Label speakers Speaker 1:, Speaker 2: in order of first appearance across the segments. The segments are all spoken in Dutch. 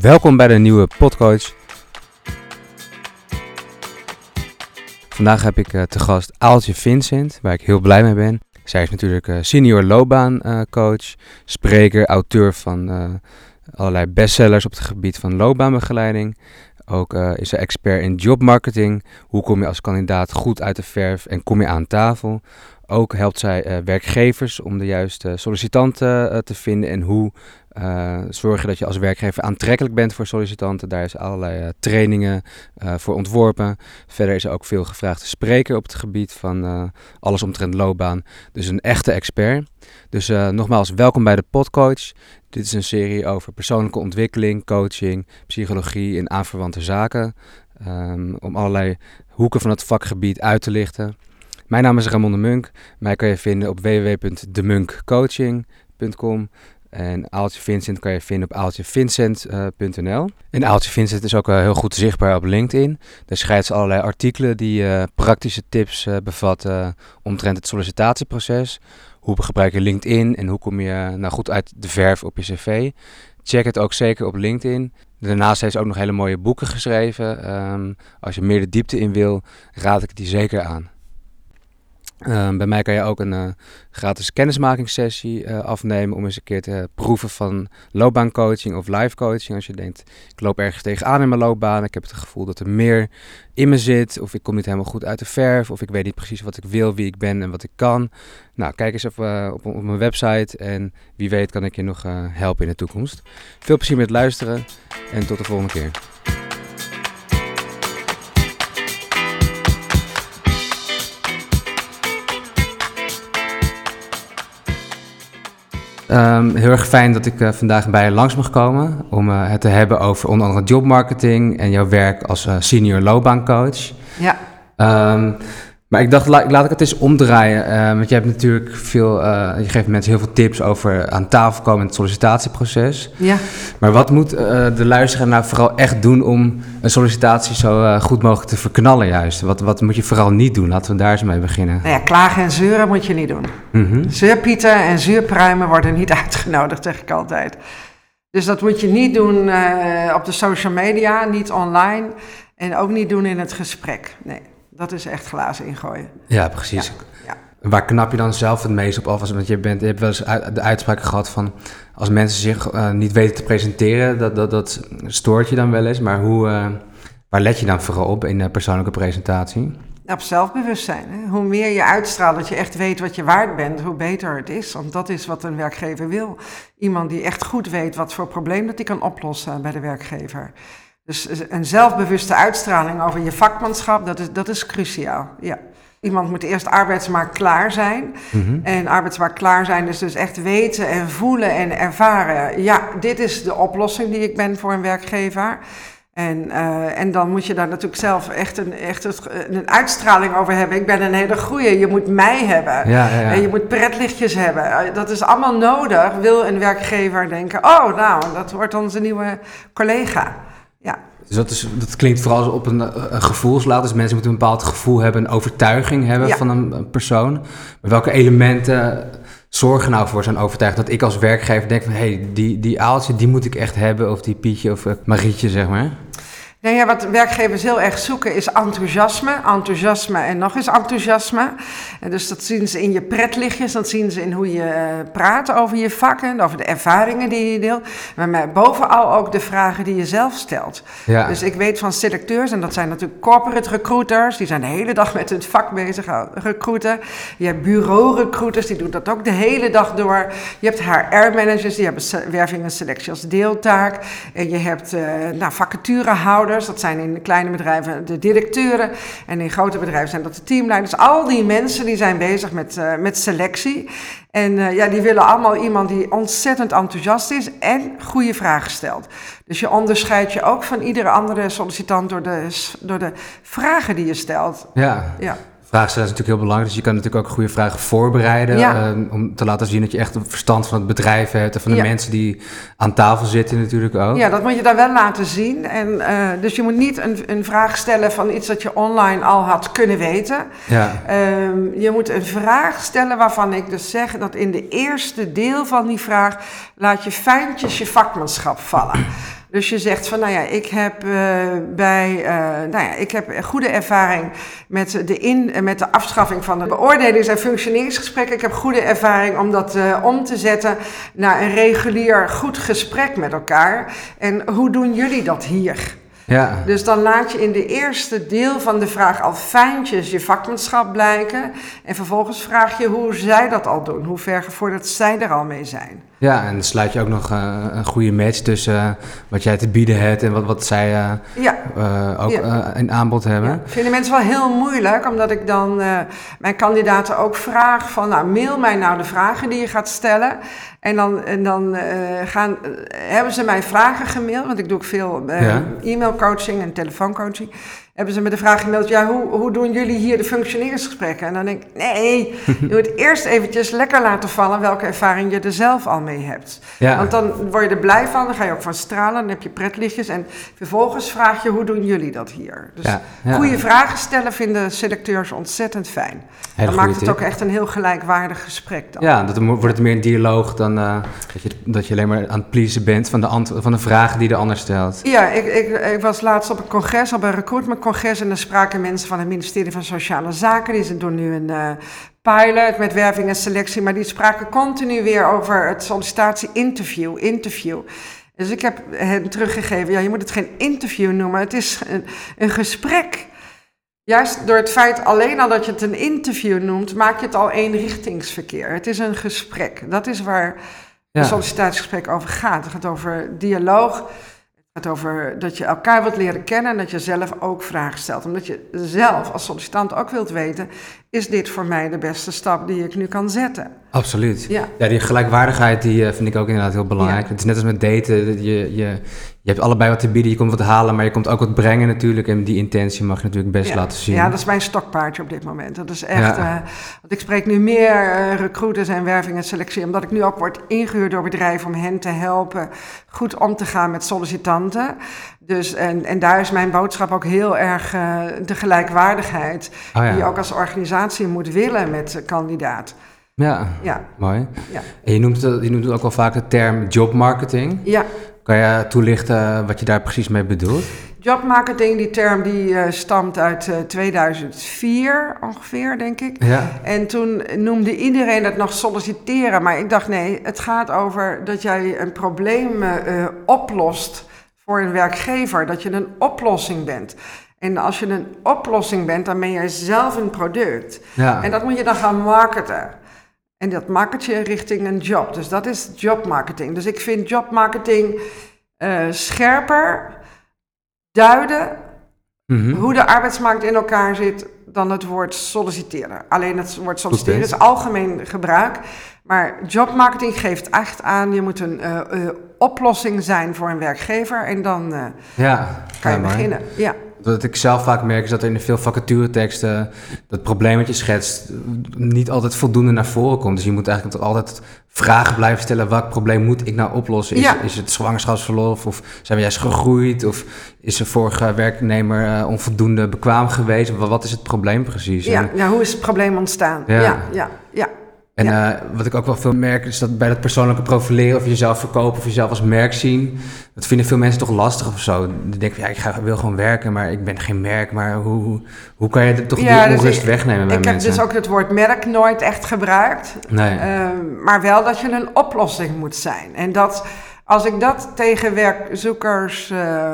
Speaker 1: Welkom bij de nieuwe Podcoach. Vandaag heb ik uh, te gast Aaltje Vincent, waar ik heel blij mee ben. Zij is natuurlijk uh, senior loopbaancoach, spreker, auteur van allerlei bestsellers op het gebied van loopbaanbegeleiding. Ook is ze expert in jobmarketing. Hoe kom je als kandidaat goed uit de verf en kom je aan tafel? Ook helpt zij werkgevers om de juiste sollicitanten te vinden en hoe uh, zorgen dat je als werkgever aantrekkelijk bent voor sollicitanten. Daar is allerlei uh, trainingen uh, voor ontworpen. Verder is er ook veel gevraagde spreker op het gebied van alles omtrent loopbaan. Dus een echte expert. Dus nogmaals, welkom bij de Podcoach. Dit is een serie over persoonlijke ontwikkeling, coaching, psychologie en aanverwante zaken. Um, om allerlei hoeken van het vakgebied uit te lichten. Mijn naam is Ramon de Munk. Mij kan je vinden op www.demunkcoaching.com. En Aaltje Vincent kan je vinden op aaltjevincent.nl. en Aaltje Vincent is ook uh, heel goed zichtbaar op LinkedIn. Daar schrijft ze allerlei artikelen die uh, praktische tips bevatten omtrent het sollicitatieproces. Hoe gebruik je LinkedIn en hoe kom je nou goed uit de verf op je cv. Check het ook zeker op LinkedIn. Daarnaast heeft ze ook nog hele mooie boeken geschreven. Um, als je meer de diepte in wil, raad ik die zeker aan. Ehm, bij mij kan je ook een uh, gratis kennismakingssessie uh, afnemen om eens een keer te proeven van loopbaancoaching of life coaching. Als je denkt, ik loop ergens tegenaan in mijn loopbaan, ik heb het gevoel dat er meer in me zit, of ik kom niet helemaal goed uit de verf, of ik weet niet precies wat ik wil, wie ik ben en wat ik kan. Nou, kijk eens op, uh, op, op, mijn website en wie weet kan ik je nog helpen in de toekomst. Veel plezier met luisteren en tot de volgende keer. Um, heel erg fijn dat ik uh, vandaag bij je langs mag komen om uh, het te hebben over onder andere jobmarketing en jouw werk als uh, senior loopbaancoach.
Speaker 2: Ja.
Speaker 1: Um, maar ik dacht, laat, laat ik het eens omdraaien. want je hebt natuurlijk veel, je geeft mensen heel veel tips over aan tafel komen in het sollicitatieproces.
Speaker 2: Ja.
Speaker 1: Maar wat moet de luisteraar nou vooral echt doen om een sollicitatie zo goed mogelijk te verknallen juist? Wat, wat moet je vooral niet doen? Laten we daar eens mee beginnen.
Speaker 2: Nou ja, klagen en zeuren moet je niet doen.
Speaker 1: Mm -hmm.
Speaker 2: Zeurpieten en zuurpruimen worden niet uitgenodigd, zeg ik altijd. Dus dat moet je niet doen op de social media, niet online en ook niet doen in het gesprek. Nee, dat is echt glazen ingooien.
Speaker 1: Ja, precies.
Speaker 2: Ja, ja.
Speaker 1: Waar knap je dan zelf het meest op af? Want je, bent, je hebt wel eens de uitspraak gehad van... als mensen zich uh, niet weten te presenteren, dat, dat, dat stoort je dan wel eens. Maar hoe, uh, waar let je dan vooral op in de persoonlijke presentatie?
Speaker 2: Op zelfbewustzijn. Hè? Hoe meer je uitstraalt dat je echt weet wat je waard bent, hoe beter het is. Want dat is wat een werkgever wil. Iemand die echt goed weet wat voor probleem dat hij kan oplossen bij de werkgever. Dus een zelfbewuste uitstraling over je vakmanschap, dat is, dat is cruciaal. Ja. Iemand moet eerst arbeidsmarkt klaar zijn.
Speaker 1: Mm -hmm.
Speaker 2: En arbeidsmarkt klaar zijn is dus echt weten en voelen en ervaren. Ja, dit is de oplossing die ik ben voor een werkgever. En, uh, en dan moet je daar natuurlijk zelf echt, een, echt een uitstraling over hebben. Ik ben een hele goeie, je moet mij hebben.
Speaker 1: Ja, ja, ja.
Speaker 2: En je moet pretlichtjes hebben. Dat is allemaal nodig, wil een werkgever denken... oh, nou, dat wordt onze nieuwe collega.
Speaker 1: Dus dat, is, dat klinkt vooral op een, een gevoelslaat. Dus mensen moeten een bepaald gevoel hebben, een overtuiging hebben van een, een persoon. Maar welke elementen zorgen nou voor zo'n overtuiging dat ik als werkgever denk van... hé, hey, die, die aaltje, die moet ik echt hebben, of die Pietje of uh, Marietje, zeg maar.
Speaker 2: Nou ja, wat werkgevers heel erg zoeken is enthousiasme. Enthousiasme en nog eens enthousiasme. En dus dat zien ze in je pretlichtjes, dat zien ze in hoe je uh, praat over je vakken, over de ervaringen die je deelt. Maar bovenal ook de vragen die je zelf stelt.
Speaker 1: Ja.
Speaker 2: Dus ik weet van selecteurs, en dat zijn natuurlijk corporate recruiters, die zijn de hele dag met het vak bezig, recruiten. Je hebt bureau-recruiters, die doen dat ook de hele dag door. Je hebt HR-managers, die hebben werving en selectie als deeltaak. En je hebt uh, nou, vacaturehouders. Dat zijn in kleine bedrijven de directeuren. En in grote bedrijven zijn dat de teamleiders. Al die mensen die zijn bezig met, uh, met selectie. En uh, ja, die willen allemaal iemand die ontzettend enthousiast is en goede vragen stelt. Dus je onderscheidt je ook van iedere andere sollicitant door de, door de vragen die je stelt.
Speaker 1: Ja.
Speaker 2: ja.
Speaker 1: Vragen stellen is natuurlijk heel belangrijk. Dus je kan natuurlijk ook goede vragen voorbereiden.
Speaker 2: Ja.
Speaker 1: Uh, om te laten zien dat je echt een verstand van het bedrijf hebt. En van de
Speaker 2: Ja.
Speaker 1: mensen die aan tafel zitten natuurlijk ook.
Speaker 2: Ja, dat moet je dan wel laten zien. En, uh, dus je moet niet een, een vraag stellen van iets dat je online al had kunnen weten.
Speaker 1: Ja.
Speaker 2: Um, je moet een vraag stellen waarvan ik dus zeg dat in de eerste deel van die vraag laat je fijntjes je vakmanschap vallen. Dus je zegt van, nou ja, ik heb uh, bij, uh, nou ja, ik heb goede ervaring met de, in, met de afschaffing van de beoordelings- en functioneringsgesprekken. Ik heb goede ervaring om dat uh, om te zetten naar een regulier goed gesprek met elkaar. En hoe doen jullie dat hier?
Speaker 1: Ja.
Speaker 2: Dus dan laat je in de eerste deel van de vraag al fijntjes je vakmanschap blijken. En vervolgens vraag je hoe zij dat al doen. Hoe ver gevorderd zij er al mee zijn.
Speaker 1: Ja, en dan sluit je ook nog uh, een goede match tussen uh, wat jij te bieden hebt en wat, wat zij uh,
Speaker 2: ja.
Speaker 1: ook
Speaker 2: Ja.
Speaker 1: in aanbod hebben.
Speaker 2: Ja, vinden mensen wel heel moeilijk, omdat ik dan mijn kandidaten ook vraag van, nou, mail mij nou de vragen die je gaat stellen. En dan, en dan gaan, hebben ze mij vragen gemaild, want ik doe ook veel e-mailcoaching en telefooncoaching. Hebben ze me de vraag gemaild, ja, hoe, hoe doen jullie hier de functioneringsgesprekken? En dan denk ik, nee, je moet eerst eventjes lekker laten vallen welke ervaring je er zelf al mee hebt.
Speaker 1: Ja.
Speaker 2: Want dan word je er blij van, dan ga je ook van stralen, dan heb je pretlichtjes. En vervolgens vraag je, hoe doen jullie dat hier? Dus
Speaker 1: Ja, ja.
Speaker 2: goede vragen stellen vinden selecteurs ontzettend fijn.
Speaker 1: Hele
Speaker 2: dan maakt het ook echt een heel gelijkwaardig gesprek dan.
Speaker 1: Ja, dat wordt het meer een dialoog dan eh, dat, je, dat je alleen maar aan het pleasen bent van de, van de vragen die de ander stelt.
Speaker 2: Ja, ik, ik, ik was laatst op een congres, op een recruitmentcongres, en daar spraken mensen van het ministerie van Sociale Zaken. Die doen nu een eh, pilot met werving en selectie, maar die spraken continu weer over het sollicitatie-interview, interview. Dus ik heb hen teruggegeven, ja, je moet het geen interview noemen, het is een, een gesprek. Juist door het feit alleen al dat je het een interview noemt, maak je het al eenrichtingsverkeer. Het is een gesprek. Dat is waar
Speaker 1: Ja.
Speaker 2: een sollicitatiegesprek over gaat. Het gaat over dialoog. Het gaat over dat je elkaar wilt leren kennen en dat je zelf ook vragen stelt. Omdat je zelf als sollicitant ook wilt weten, is dit voor mij de beste stap die ik nu kan zetten?
Speaker 1: Absoluut.
Speaker 2: Ja.
Speaker 1: Ja, die gelijkwaardigheid die eh, vind ik ook inderdaad heel belangrijk.
Speaker 2: Ja.
Speaker 1: Het is net als met daten. Je, je, je hebt allebei wat te bieden, je komt wat halen, maar je komt ook wat brengen natuurlijk. En die intentie mag je natuurlijk best
Speaker 2: ja.
Speaker 1: laten zien.
Speaker 2: Ja, dat is mijn stokpaardje op dit moment. Dat is echt. Eh, want ik spreek nu meer eh, recruiters en werving en selectie, omdat ik nu ook word ingehuurd door bedrijven om hen te helpen goed om te gaan met sollicitanten. Dus, en, en daar is mijn boodschap ook heel erg eh, de gelijkwaardigheid
Speaker 1: Oh ja.
Speaker 2: die je ook als organisatie moet willen met kandidaat.
Speaker 1: ja,
Speaker 2: Ja,
Speaker 1: mooi.
Speaker 2: ja,
Speaker 1: En je noemt, het- je noemt ook wel vaak de term jobmarketing.
Speaker 2: ja.
Speaker 1: Kan je toelichten wat je daar precies mee bedoelt?
Speaker 2: Jobmarketing, die term die eh, stamt uit eh, 2004 ongeveer, denk ik.
Speaker 1: Ja.
Speaker 2: En toen noemde iedereen het nog solliciteren. Maar ik dacht, nee, het gaat over dat jij een probleem eh, eh, oplost voor een werkgever. Dat je een oplossing bent. En als je een oplossing bent, dan ben jij zelf een product.
Speaker 1: Ja.
Speaker 2: En dat moet je dan gaan marketen. En dat market je richting een job. Dus dat is jobmarketing. Dus ik vind jobmarketing eh, scherper duiden
Speaker 1: Mhm.
Speaker 2: hoe de arbeidsmarkt in elkaar zit dan het woord solliciteren. Alleen het woord solliciteren is algemeen gebruik. Maar jobmarketing geeft echt aan, je moet een eh, eh, oplossing zijn voor een werkgever. En dan eh,
Speaker 1: Ja,
Speaker 2: kan je
Speaker 1: ja,
Speaker 2: beginnen. Ja.
Speaker 1: Wat ik zelf vaak merk is dat er in veel vacatureteksten dat probleem wat je schetst niet altijd voldoende naar voren komt. Dus je moet eigenlijk altijd vragen blijven stellen. Welk probleem moet ik nou oplossen? Is,
Speaker 2: Ja.
Speaker 1: is het zwangerschapsverlof of zijn we juist gegroeid? Of is de vorige werknemer onvoldoende bekwaam geweest? Wa- Wat is het probleem precies?
Speaker 2: Ja, ja, hoe is het probleem ontstaan?
Speaker 1: Ja.
Speaker 2: Ja, ja, ja.
Speaker 1: En eh, wat ik ook wel veel merk, is dat bij dat persoonlijke profileren of jezelf verkopen of jezelf als merk zien, dat vinden veel mensen toch lastig of zo. Die denken, ja, ik ga, wil gewoon werken, maar ik ben geen merk. Maar hoe, hoe, hoe kan je toch
Speaker 2: Ja,
Speaker 1: die
Speaker 2: dus
Speaker 1: onrust
Speaker 2: ik-
Speaker 1: wegnemen bij
Speaker 2: Ik heb
Speaker 1: mensen?
Speaker 2: dus ook het woord merk nooit echt gebruikt.
Speaker 1: Nee.
Speaker 2: Ehm, maar wel dat je een oplossing moet zijn. En dat als ik dat tegen werkzoekers. eh,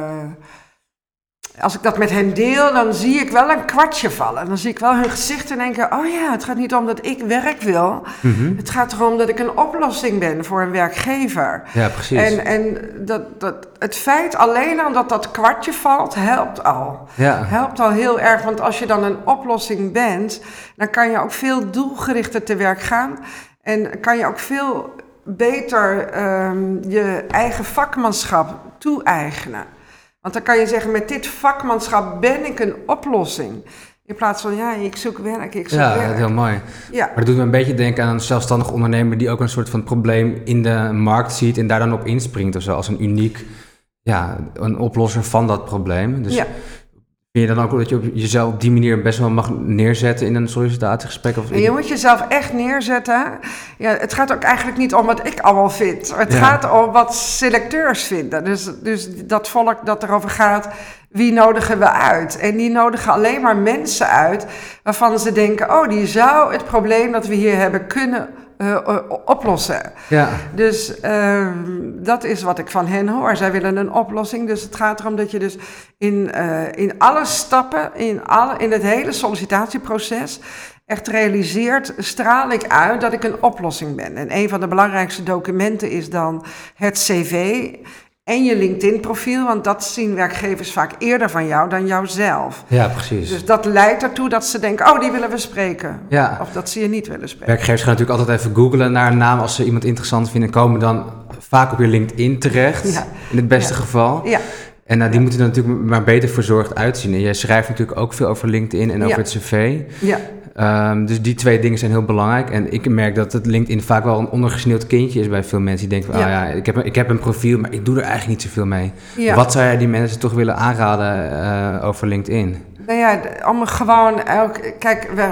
Speaker 2: als ik dat met hen deel, dan zie ik wel een kwartje vallen. Dan zie ik wel hun gezicht en denken: oh ja, het gaat niet om dat ik werk wil.
Speaker 1: Mhm.
Speaker 2: Het gaat erom dat ik een oplossing ben voor een werkgever.
Speaker 1: Ja, precies.
Speaker 2: En, en dat, dat, het feit alleen al dat dat kwartje valt, helpt al.
Speaker 1: ja.
Speaker 2: Helpt al heel erg, want als je dan een oplossing bent, dan kan je ook veel doelgerichter te werk gaan. En kan je ook veel beter ehm, je eigen vakmanschap toe-eigenen. Want dan kan je zeggen, met dit vakmanschap ben ik een oplossing. In plaats van, ja, ik zoek werk, ik zoek
Speaker 1: ja, dat
Speaker 2: werk.
Speaker 1: is heel mooi.
Speaker 2: Ja,
Speaker 1: Maar dat doet me een beetje denken aan een zelfstandig ondernemer die ook een soort van probleem in de markt ziet en daar dan op inspringt of zo, als een uniek, ja, een oplosser van dat probleem. Dus
Speaker 2: ja.
Speaker 1: Vind je dan ook dat je op jezelf op die manier best wel mag neerzetten in een sollicitatiegesprek? Of
Speaker 2: je moet jezelf echt neerzetten. Ja, het gaat ook eigenlijk niet om wat ik allemaal vind. Het
Speaker 1: Ja.
Speaker 2: gaat om wat selecteurs vinden. Dus, dus dat volk dat erover gaat, wie nodigen we uit? En die nodigen alleen maar mensen uit waarvan ze denken... oh, die zou het probleem dat we hier hebben kunnen eh, oplossen.
Speaker 1: Ja,
Speaker 2: Dus ehm, dat is wat ik van hen hoor. Zij willen een oplossing. Dus het gaat erom dat je dus in, eh, in alle stappen, in, alle, in het hele sollicitatieproces, echt realiseert, straal ik uit dat ik een oplossing ben. En een van de belangrijkste documenten is dan het cv en je LinkedIn-profiel, want dat zien werkgevers vaak eerder van jou dan jouzelf.
Speaker 1: ja precies.
Speaker 2: Dus dat leidt ertoe dat ze denken, oh, die willen we spreken.
Speaker 1: ja.
Speaker 2: Of dat ze je niet willen spreken.
Speaker 1: Werkgevers gaan natuurlijk altijd even googlen naar een naam als ze iemand interessant vinden. Komen dan vaak op je LinkedIn terecht,
Speaker 2: Ja.
Speaker 1: in het beste
Speaker 2: Ja.
Speaker 1: geval.
Speaker 2: Ja,
Speaker 1: En nou, die moeten er natuurlijk maar beter verzorgd uitzien. En jij schrijft natuurlijk ook veel over LinkedIn en over
Speaker 2: Ja.
Speaker 1: het cv.
Speaker 2: ja.
Speaker 1: Ehm, dus die twee dingen zijn heel belangrijk. En ik merk dat het LinkedIn vaak wel een ondergesneeuwd kindje is bij veel mensen. Die denken van,
Speaker 2: Ja.
Speaker 1: oh ja, ik heb, een- ik heb een profiel, maar ik doe er eigenlijk niet zoveel mee.
Speaker 2: ja.
Speaker 1: Wat zou jij die mensen toch willen aanraden eh, over LinkedIn?
Speaker 2: Nou ja, om gewoon elk. Kijk, we,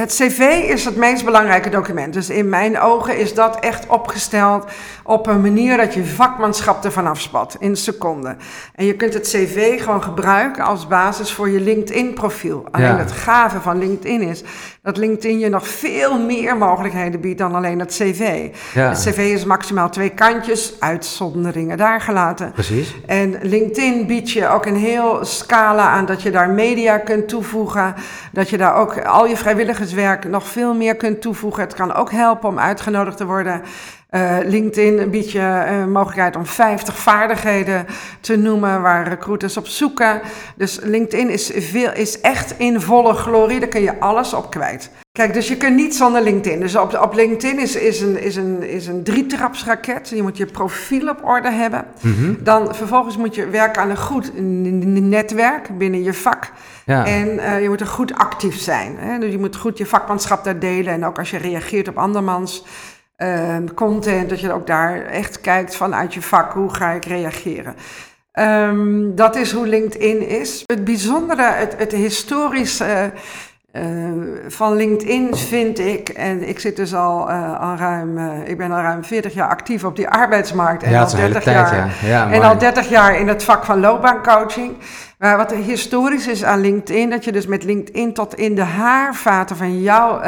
Speaker 2: het cv is het meest belangrijke document. Dus in mijn ogen is dat echt opgesteld op een manier dat je vakmanschap ervan afspat in seconden. En je kunt het cv gewoon gebruiken als basis voor je LinkedIn-profiel. Alleen
Speaker 1: Ja.
Speaker 2: het gave van LinkedIn is dat LinkedIn je nog veel meer mogelijkheden biedt dan alleen het cv.
Speaker 1: Ja,
Speaker 2: Het cv is maximaal twee kantjes, uitzonderingen daar gelaten.
Speaker 1: precies.
Speaker 2: En LinkedIn biedt je ook een heel scala aan dat je daar media kunt toevoegen. Dat je daar ook al je vrijwilligerswerk nog veel meer kunt toevoegen. Het kan ook helpen om uitgenodigd te worden. Eh, LinkedIn biedt je een mogelijkheid om 50 vaardigheden te noemen waar recruiters op zoeken. Dus LinkedIn is, veel, is echt in volle glorie. Daar kun je alles op kwijt. Kijk, dus je kunt niet zonder LinkedIn. Dus op, op LinkedIn is, is een, is, een, is een drietrapsraket. Je moet je profiel op orde hebben.
Speaker 1: Mhm.
Speaker 2: Dan vervolgens moet je werken aan een goed netwerk binnen je vak.
Speaker 1: Ja.
Speaker 2: En eh, je moet er goed actief zijn. Hè? Dus je moet goed je vakmanschap daar delen. En ook als je reageert op andermans eh, content, dat je ook daar echt kijkt vanuit je vak, hoe ga ik reageren. Ehm, dat is hoe LinkedIn is. Het bijzondere, het, het historische eh, van LinkedIn vind ik, en ik zit dus al, eh, al ruim, eh, ik ben al ruim 40 jaar actief op die arbeidsmarkt. En
Speaker 1: ja,
Speaker 2: al
Speaker 1: dat is een hele
Speaker 2: 30
Speaker 1: tijd,
Speaker 2: jaar
Speaker 1: ja. ja
Speaker 2: en al 30 jaar in het vak van loopbaancoaching. Maar wat historisch is aan LinkedIn, dat je dus met LinkedIn tot in de haarvaten van jouw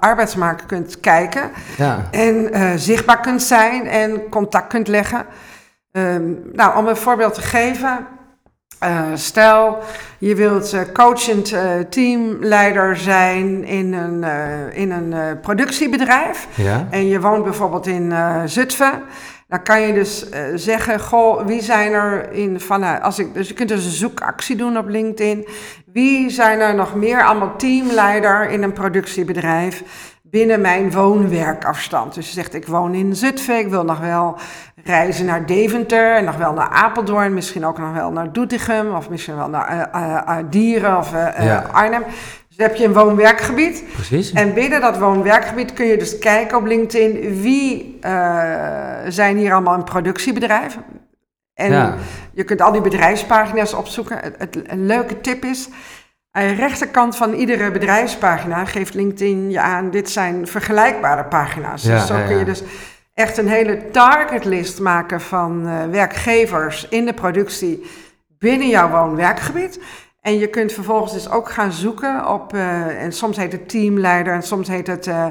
Speaker 2: arbeidsmarkt kunt kijken.
Speaker 1: ja.
Speaker 2: En zichtbaar kunt zijn en contact kunt leggen. Ehm, nou, om een voorbeeld te geven. Eh, stel, je wilt eh, coachend eh, teamleider zijn in een, in een productiebedrijf.
Speaker 1: ja.
Speaker 2: En je woont bijvoorbeeld in Zutphen. Dan kan je dus zeggen, goh, wie zijn er in vanuit, als ik, dus je kunt dus een zoekactie doen op LinkedIn. Wie zijn er nog meer allemaal teamleider in een productiebedrijf binnen mijn woonwerkafstand? Dus je zegt, ik woon in Zutphen, ik wil nog wel reizen naar Deventer en nog wel naar Apeldoorn, misschien ook nog wel naar Doetinchem of misschien wel naar eh, eh, eh, Dieren of
Speaker 1: Ja.
Speaker 2: Arnhem. Dus dan heb je een woon-werkgebied.
Speaker 1: Precies.
Speaker 2: En binnen dat woon-werkgebied kun je dus kijken op LinkedIn wie zijn hier allemaal een productiebedrijf. En
Speaker 1: Ja.
Speaker 2: je kunt al die bedrijfspagina's opzoeken. Het, het- een leuke tip is, aan de rechterkant van iedere bedrijfspagina geeft LinkedIn je aan, dit zijn vergelijkbare pagina's.
Speaker 1: Ja,
Speaker 2: dus zo
Speaker 1: ja,
Speaker 2: kun je dus echt een hele targetlist maken van eh, werkgevers in de productie binnen jouw woon-werkgebied. En je kunt vervolgens dus ook gaan zoeken op, eh, en soms heet het teamleider en soms heet het eh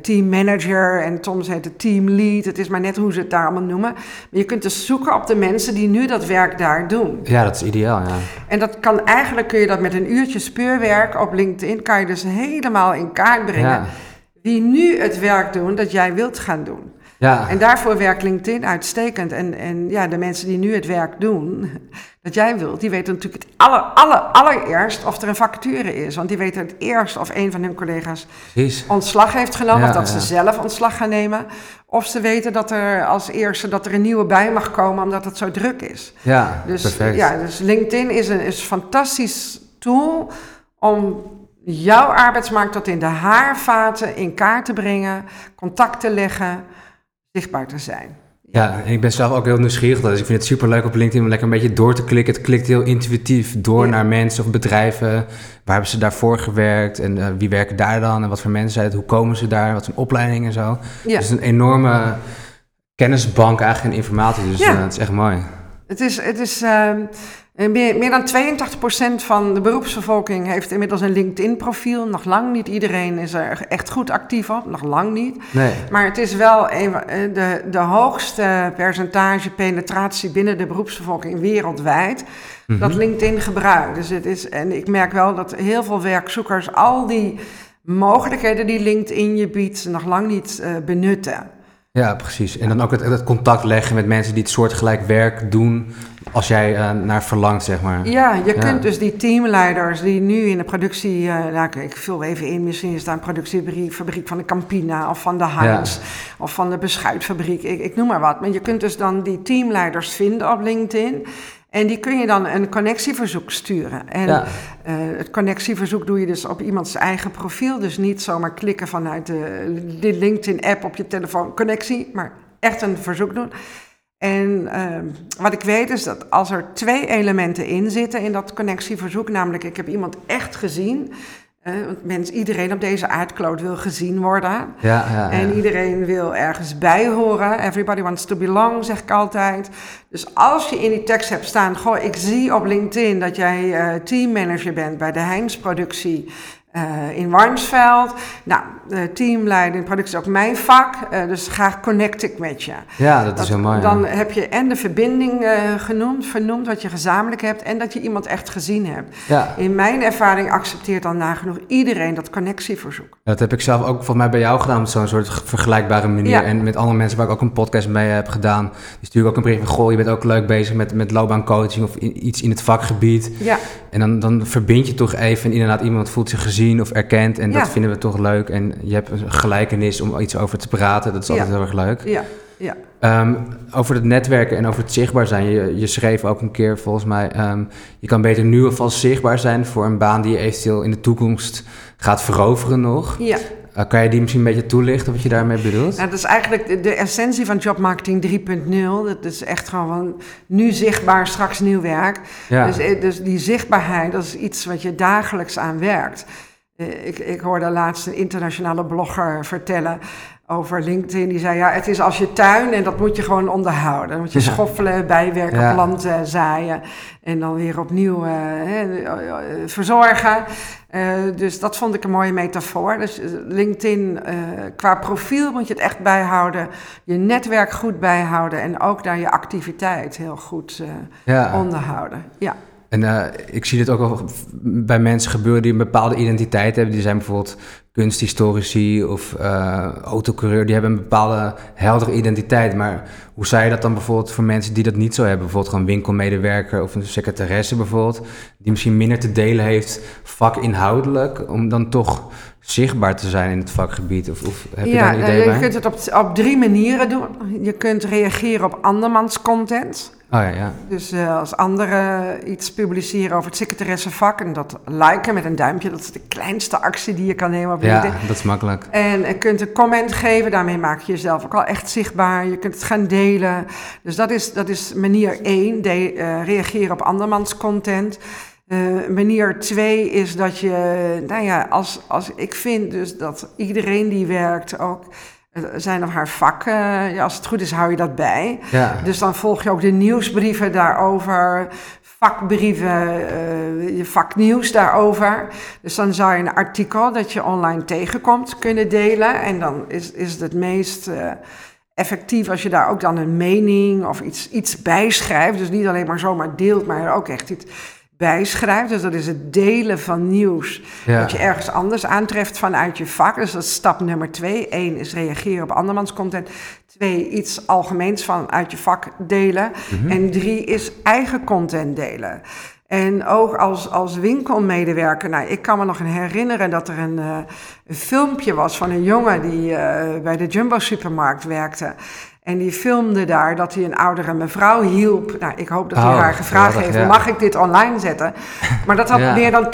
Speaker 2: teammanager en soms heet het teamlead. Het is maar net hoe ze het daar allemaal noemen. Maar je kunt dus zoeken op de mensen die nu dat werk daar doen.
Speaker 1: Ja, dat is ideaal, ja.
Speaker 2: En dat kan eigenlijk, kun je dat met een uurtje speurwerk op LinkedIn, kan je dus helemaal in kaart brengen.
Speaker 1: Ja,
Speaker 2: Wie nu het werk doen dat jij wilt gaan doen.
Speaker 1: Ja.
Speaker 2: En daarvoor werkt LinkedIn uitstekend. En, en ja, de mensen die nu het werk doen dat jij wilt, die weten natuurlijk het aller, aller, allereerst of er een vacature is. Want die weten het eerst of een van hun collega's ontslag heeft genomen,
Speaker 1: Ja,
Speaker 2: of dat
Speaker 1: ja.
Speaker 2: ze zelf ontslag gaan nemen. Of ze weten dat er als eerste dat er een nieuwe bij mag komen omdat het zo druk is.
Speaker 1: Ja,
Speaker 2: Dus,
Speaker 1: perfect.
Speaker 2: ja, dus LinkedIn is een, is een fantastisch tool om jouw arbeidsmarkt tot in de haarvaten in kaart te brengen, contact te leggen, zichtbaar te zijn.
Speaker 1: Ja, en ik ben zelf ook heel nieuwsgierig. Dus ik vind het super leuk op LinkedIn om lekker een beetje door te klikken. Het klikt heel intuïtief door naar mensen of bedrijven. Waar hebben ze daarvoor gewerkt en uh, wie werken daar dan en wat voor mensen zijn het, hoe komen ze daar, wat een opleiding en zo. Ja. Dus een enorme kennisbank eigenlijk en informatie. Dus ja. uh, het is echt mooi.
Speaker 2: Het is, het is uh, meer, meer dan 82% van de beroepsbevolking heeft inmiddels een LinkedIn-profiel. Nog lang niet iedereen is er echt goed actief op, nog lang niet. Nee. Maar het is wel een, de, de hoogste percentage penetratie binnen de beroepsbevolking wereldwijd. Mm Dat LinkedIn gebruikt. Dus het is, en ik merk wel dat heel veel werkzoekers al die mogelijkheden die LinkedIn je biedt, nog lang niet uh, benutten.
Speaker 1: Ja, precies. En dan ook het, het, contact leggen met mensen die het soortgelijk werk doen als jij uh, naar verlangt, zeg maar.
Speaker 2: Ja, je kunt dus die teamleiders die nu in de productie, uh, nou, ik vul even in, misschien is daar een productiefabriek van de Campina of van de Heinz of van de beschuitfabriek, ik, ik noem maar wat. Maar je kunt dus dan die teamleiders vinden op LinkedIn. En die kun je dan een connectieverzoek sturen. En uh, het connectieverzoek doe je dus op iemands eigen profiel. Dus niet zomaar klikken vanuit de, de LinkedIn-app op je telefoon connectie, maar echt een verzoek doen. En uh, wat ik weet is dat als er twee elementen in zitten in dat connectieverzoek, namelijk ik heb iemand echt gezien want mens, iedereen op deze aardkloot wil gezien worden. Ja, ja, ja, En iedereen wil ergens bij horen. Everybody wants to belong, zeg ik altijd. Dus als je in die tekst hebt staan... Goh, ik zie op LinkedIn dat jij uh, teammanager bent bij de Heims productie... Uh, in Warnsveld. Nou, teamleiding in productie is ook mijn vak, uh, dus graag connect ik met je.
Speaker 1: Ja, dat, is heel mooi.
Speaker 2: Dan heb je en de verbinding uh, genoemd, vernoemd wat je gezamenlijk hebt en dat je iemand echt gezien hebt. Ja. In mijn ervaring accepteert dan nagenoeg iedereen dat connectieverzoek.
Speaker 1: Dat heb ik zelf ook volgens mij bij jou gedaan op zo'n soort vergelijkbare manier. Ja. En met andere mensen waar ik ook een podcast mee heb gedaan. Die stuur ik ook een brief van, goh, je bent ook leuk bezig met, met loopbaancoaching of iets in het vakgebied. Ja. En dan, dan verbind je toch even en inderdaad iemand voelt zich gezien of erkend. En dat vinden we toch leuk. En je hebt een gelijkenis om iets over te praten. Dat is altijd heel erg leuk. Ja, ja. Um, over het netwerken en over het zichtbaar zijn. Je, je schreef ook een keer volgens mij... Um, je kan beter nu alvast zichtbaar zijn voor een baan die je eventueel in de toekomst gaat veroveren nog. Ja. Uh, kan je die misschien een beetje toelichten wat je daarmee bedoelt?
Speaker 2: Nou, dat is eigenlijk de, de essentie van jobmarketing 3.0. Dat is echt gewoon nu zichtbaar, straks nieuw werk. Ja. Dus, eh, dus die zichtbaarheid, dat is iets wat je dagelijks aan werkt. Eh, ik, ik hoorde laatst een internationale blogger vertellen over LinkedIn. Die zei, ja, het is als je tuin en dat moet je gewoon onderhouden. Dan moet je schoffelen, bijwerken, planten, zaaien en dan weer opnieuw uh, verzorgen. Uh, dus dat vond ik een mooie metafoor. Dus LinkedIn, qua profiel moet je het echt bijhouden. Je netwerk goed bijhouden en ook daar je activiteit heel goed onderhouden. Ja.
Speaker 1: En uh, ik zie dit ook al bij mensen gebeuren die een bepaalde identiteit hebben. Die zijn bijvoorbeeld kunsthistorici of uh, autocoureur. Die hebben een bepaalde heldere identiteit. Maar hoe zou je dat dan bijvoorbeeld voor mensen die dat niet zo hebben? Bijvoorbeeld gewoon winkelmedewerker of een secretaresse bijvoorbeeld. Die misschien minder te delen heeft vakinhoudelijk. Om dan toch zichtbaar te zijn in het vakgebied? Of, of heb je daar een idee
Speaker 2: je
Speaker 1: bij?
Speaker 2: Je kunt het op, op drie manieren doen. Je kunt reageren op andermans content.
Speaker 1: Oh ja, ja.
Speaker 2: Dus uh, als anderen iets publiceren over het secretaressenvak en dat liken met een duimpje, dat is de kleinste actie die je kan nemen op.
Speaker 1: Ja, dat is makkelijk.
Speaker 2: En je kunt een comment geven, daarmee maak je jezelf ook al echt zichtbaar. Je kunt het gaan delen. Dus dat is, dat is manier één, de, uh, reageren op andermans content. Uh, manier twee is dat je, nou ja, als, als ik vind dus dat iedereen die werkt ook zijn of haar vak, ja, als het goed is, hou je dat bij. Ja. Dus dan volg je ook de nieuwsbrieven daarover, vakbrieven, uh, je vaknieuws daarover. Dus dan zou je een artikel dat je online tegenkomt kunnen delen. En dan is, is het het meest effectief als je daar ook dan een mening of iets, iets bij schrijft. Dus niet alleen maar zomaar deelt, maar ook echt iets bijschrijft. Dus dat is het delen van nieuws dat je ergens anders aantreft vanuit je vak. Dus dat is stap nummer twee. Eén is reageren op andermans content. Twee, iets algemeens vanuit je vak delen. Mhm. En drie is eigen content delen. En ook als, als winkelmedewerker, nou, ik kan me nog herinneren dat er een, uh, een filmpje was van een jongen die uh, bij de Jumbo supermarkt werkte. En die filmde daar dat hij een oudere mevrouw hielp. Nou, ik hoop dat hij oh, haar gevraagd heeft, mag ik dit online zetten? Maar dat had meer dan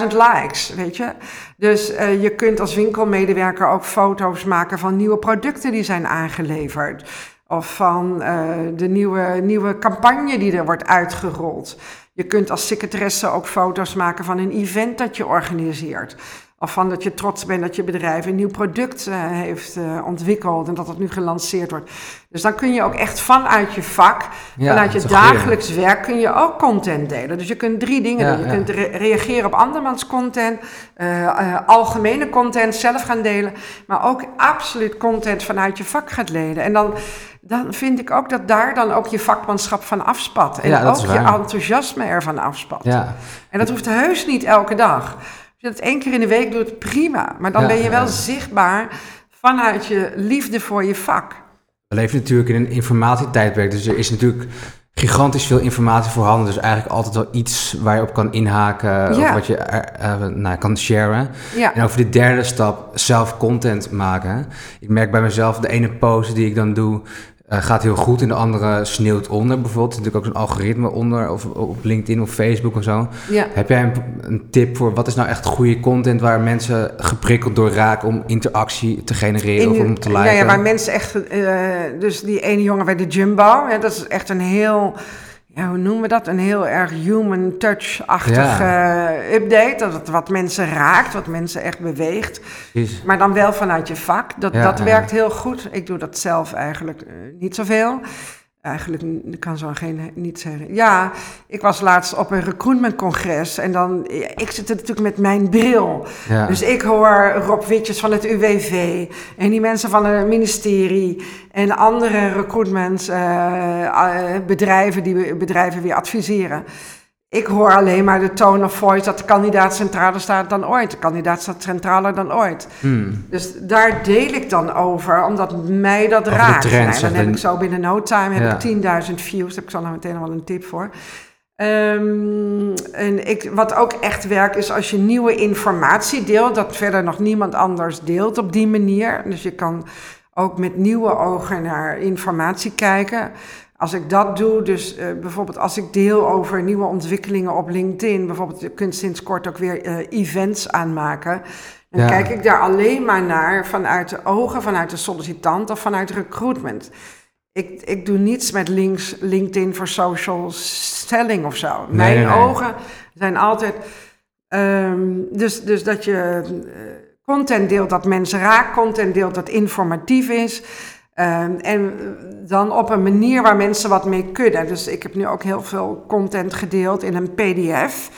Speaker 2: 10.000 likes, weet je. Dus uh, je kunt als winkelmedewerker ook foto's maken van nieuwe producten die zijn aangeleverd. Of van eh, de nieuwe, nieuwe campagne die er wordt uitgerold. Je kunt als secretaresse ook foto's maken van een event dat je organiseert. Of van dat je trots bent dat je bedrijf een nieuw product uh, heeft uh, ontwikkeld en dat het nu gelanceerd wordt. Dus dan kun je ook echt vanuit je vak, ja, vanuit je dagelijks werk, kun je ook content delen. Dus je kunt drie dingen ja, doen. Je ja. kunt re reageren op andermans content, uh, algemene content zelf gaan delen, maar ook absoluut content vanuit je vak gaat delen. En dan, dan vind ik ook dat daar dan ook je vakmanschap van afspat. En ook je enthousiasme ervan afspat. En dat hoeft heus niet elke dag. Je dat één keer in de week doet, prima. Maar dan ja, ben je wel ja. zichtbaar vanuit je liefde voor je vak.
Speaker 1: We leven natuurlijk in een informatietijdperk, dus er is natuurlijk gigantisch veel informatie voorhanden. Dus eigenlijk altijd wel iets waar je op kan inhaken ja. of wat je uh, nou, kan sharen. Ja. En over de derde stap, zelf content maken. Ik merk bij mezelf, de ene post die ik dan doe, uh, gaat heel goed en de andere sneeuwt onder bijvoorbeeld. Er is natuurlijk ook zo'n algoritme onder, of op LinkedIn of Facebook of zo. Ja. Heb jij een, een, tip voor wat is nou echt goede content waar mensen geprikkeld door raken om interactie te genereren In, of om te liken?
Speaker 2: Ja, ja, waar mensen echt, uh, dus die ene jongen bij de Jumbo, ja, dat is echt een heel ja, hoe noemen we dat? Een heel erg human touch-achtig ja. uh, update. Dat het wat mensen raakt, wat mensen echt beweegt. Precies. Maar dan wel vanuit je vak. Dat, ja, dat werkt heel goed. Ik doe dat zelf eigenlijk uh, niet zoveel. Eigenlijk kan zo geen niet zeggen. Ja, ik was laatst op een recruitmentcongres en dan, ik zit er natuurlijk met mijn bril. Ja. Dus ik hoor Rob Witjes van het UWV en die mensen van het ministerie en andere recruitmentbedrijven uh, die bedrijven weer adviseren. Ik hoor alleen maar de tone of voice dat de kandidaat centraler staat dan ooit. De kandidaat staat centraler dan ooit. Hmm. Dus daar deel ik dan over, omdat mij dat over raakt. Trends, dan heb ik zo binnen no time heb ik 10.000 views. Daar heb ik zo nou meteen al wel een tip voor. Um, en ik, wat ook echt werkt is als je nieuwe informatie deelt, dat verder nog niemand anders deelt op die manier. Dus je kan ook met nieuwe ogen naar informatie kijken als ik dat doe, dus uh, bijvoorbeeld als ik deel over nieuwe ontwikkelingen op LinkedIn, bijvoorbeeld je kunt sinds kort ook weer uh, events aanmaken. Dan ja. kijk ik daar alleen maar naar vanuit de ogen, vanuit de sollicitant of vanuit recruitment. Ik, ik doe niets met links, LinkedIn voor social selling of zo. Nee, Mijn nee, ogen zijn altijd. Um, dus, dus dat je uh, content deelt dat mensen raakt, content deelt dat informatief is. Um, en dan op een manier waar mensen wat mee kunnen. Dus ik heb nu ook heel veel content gedeeld in een PDF.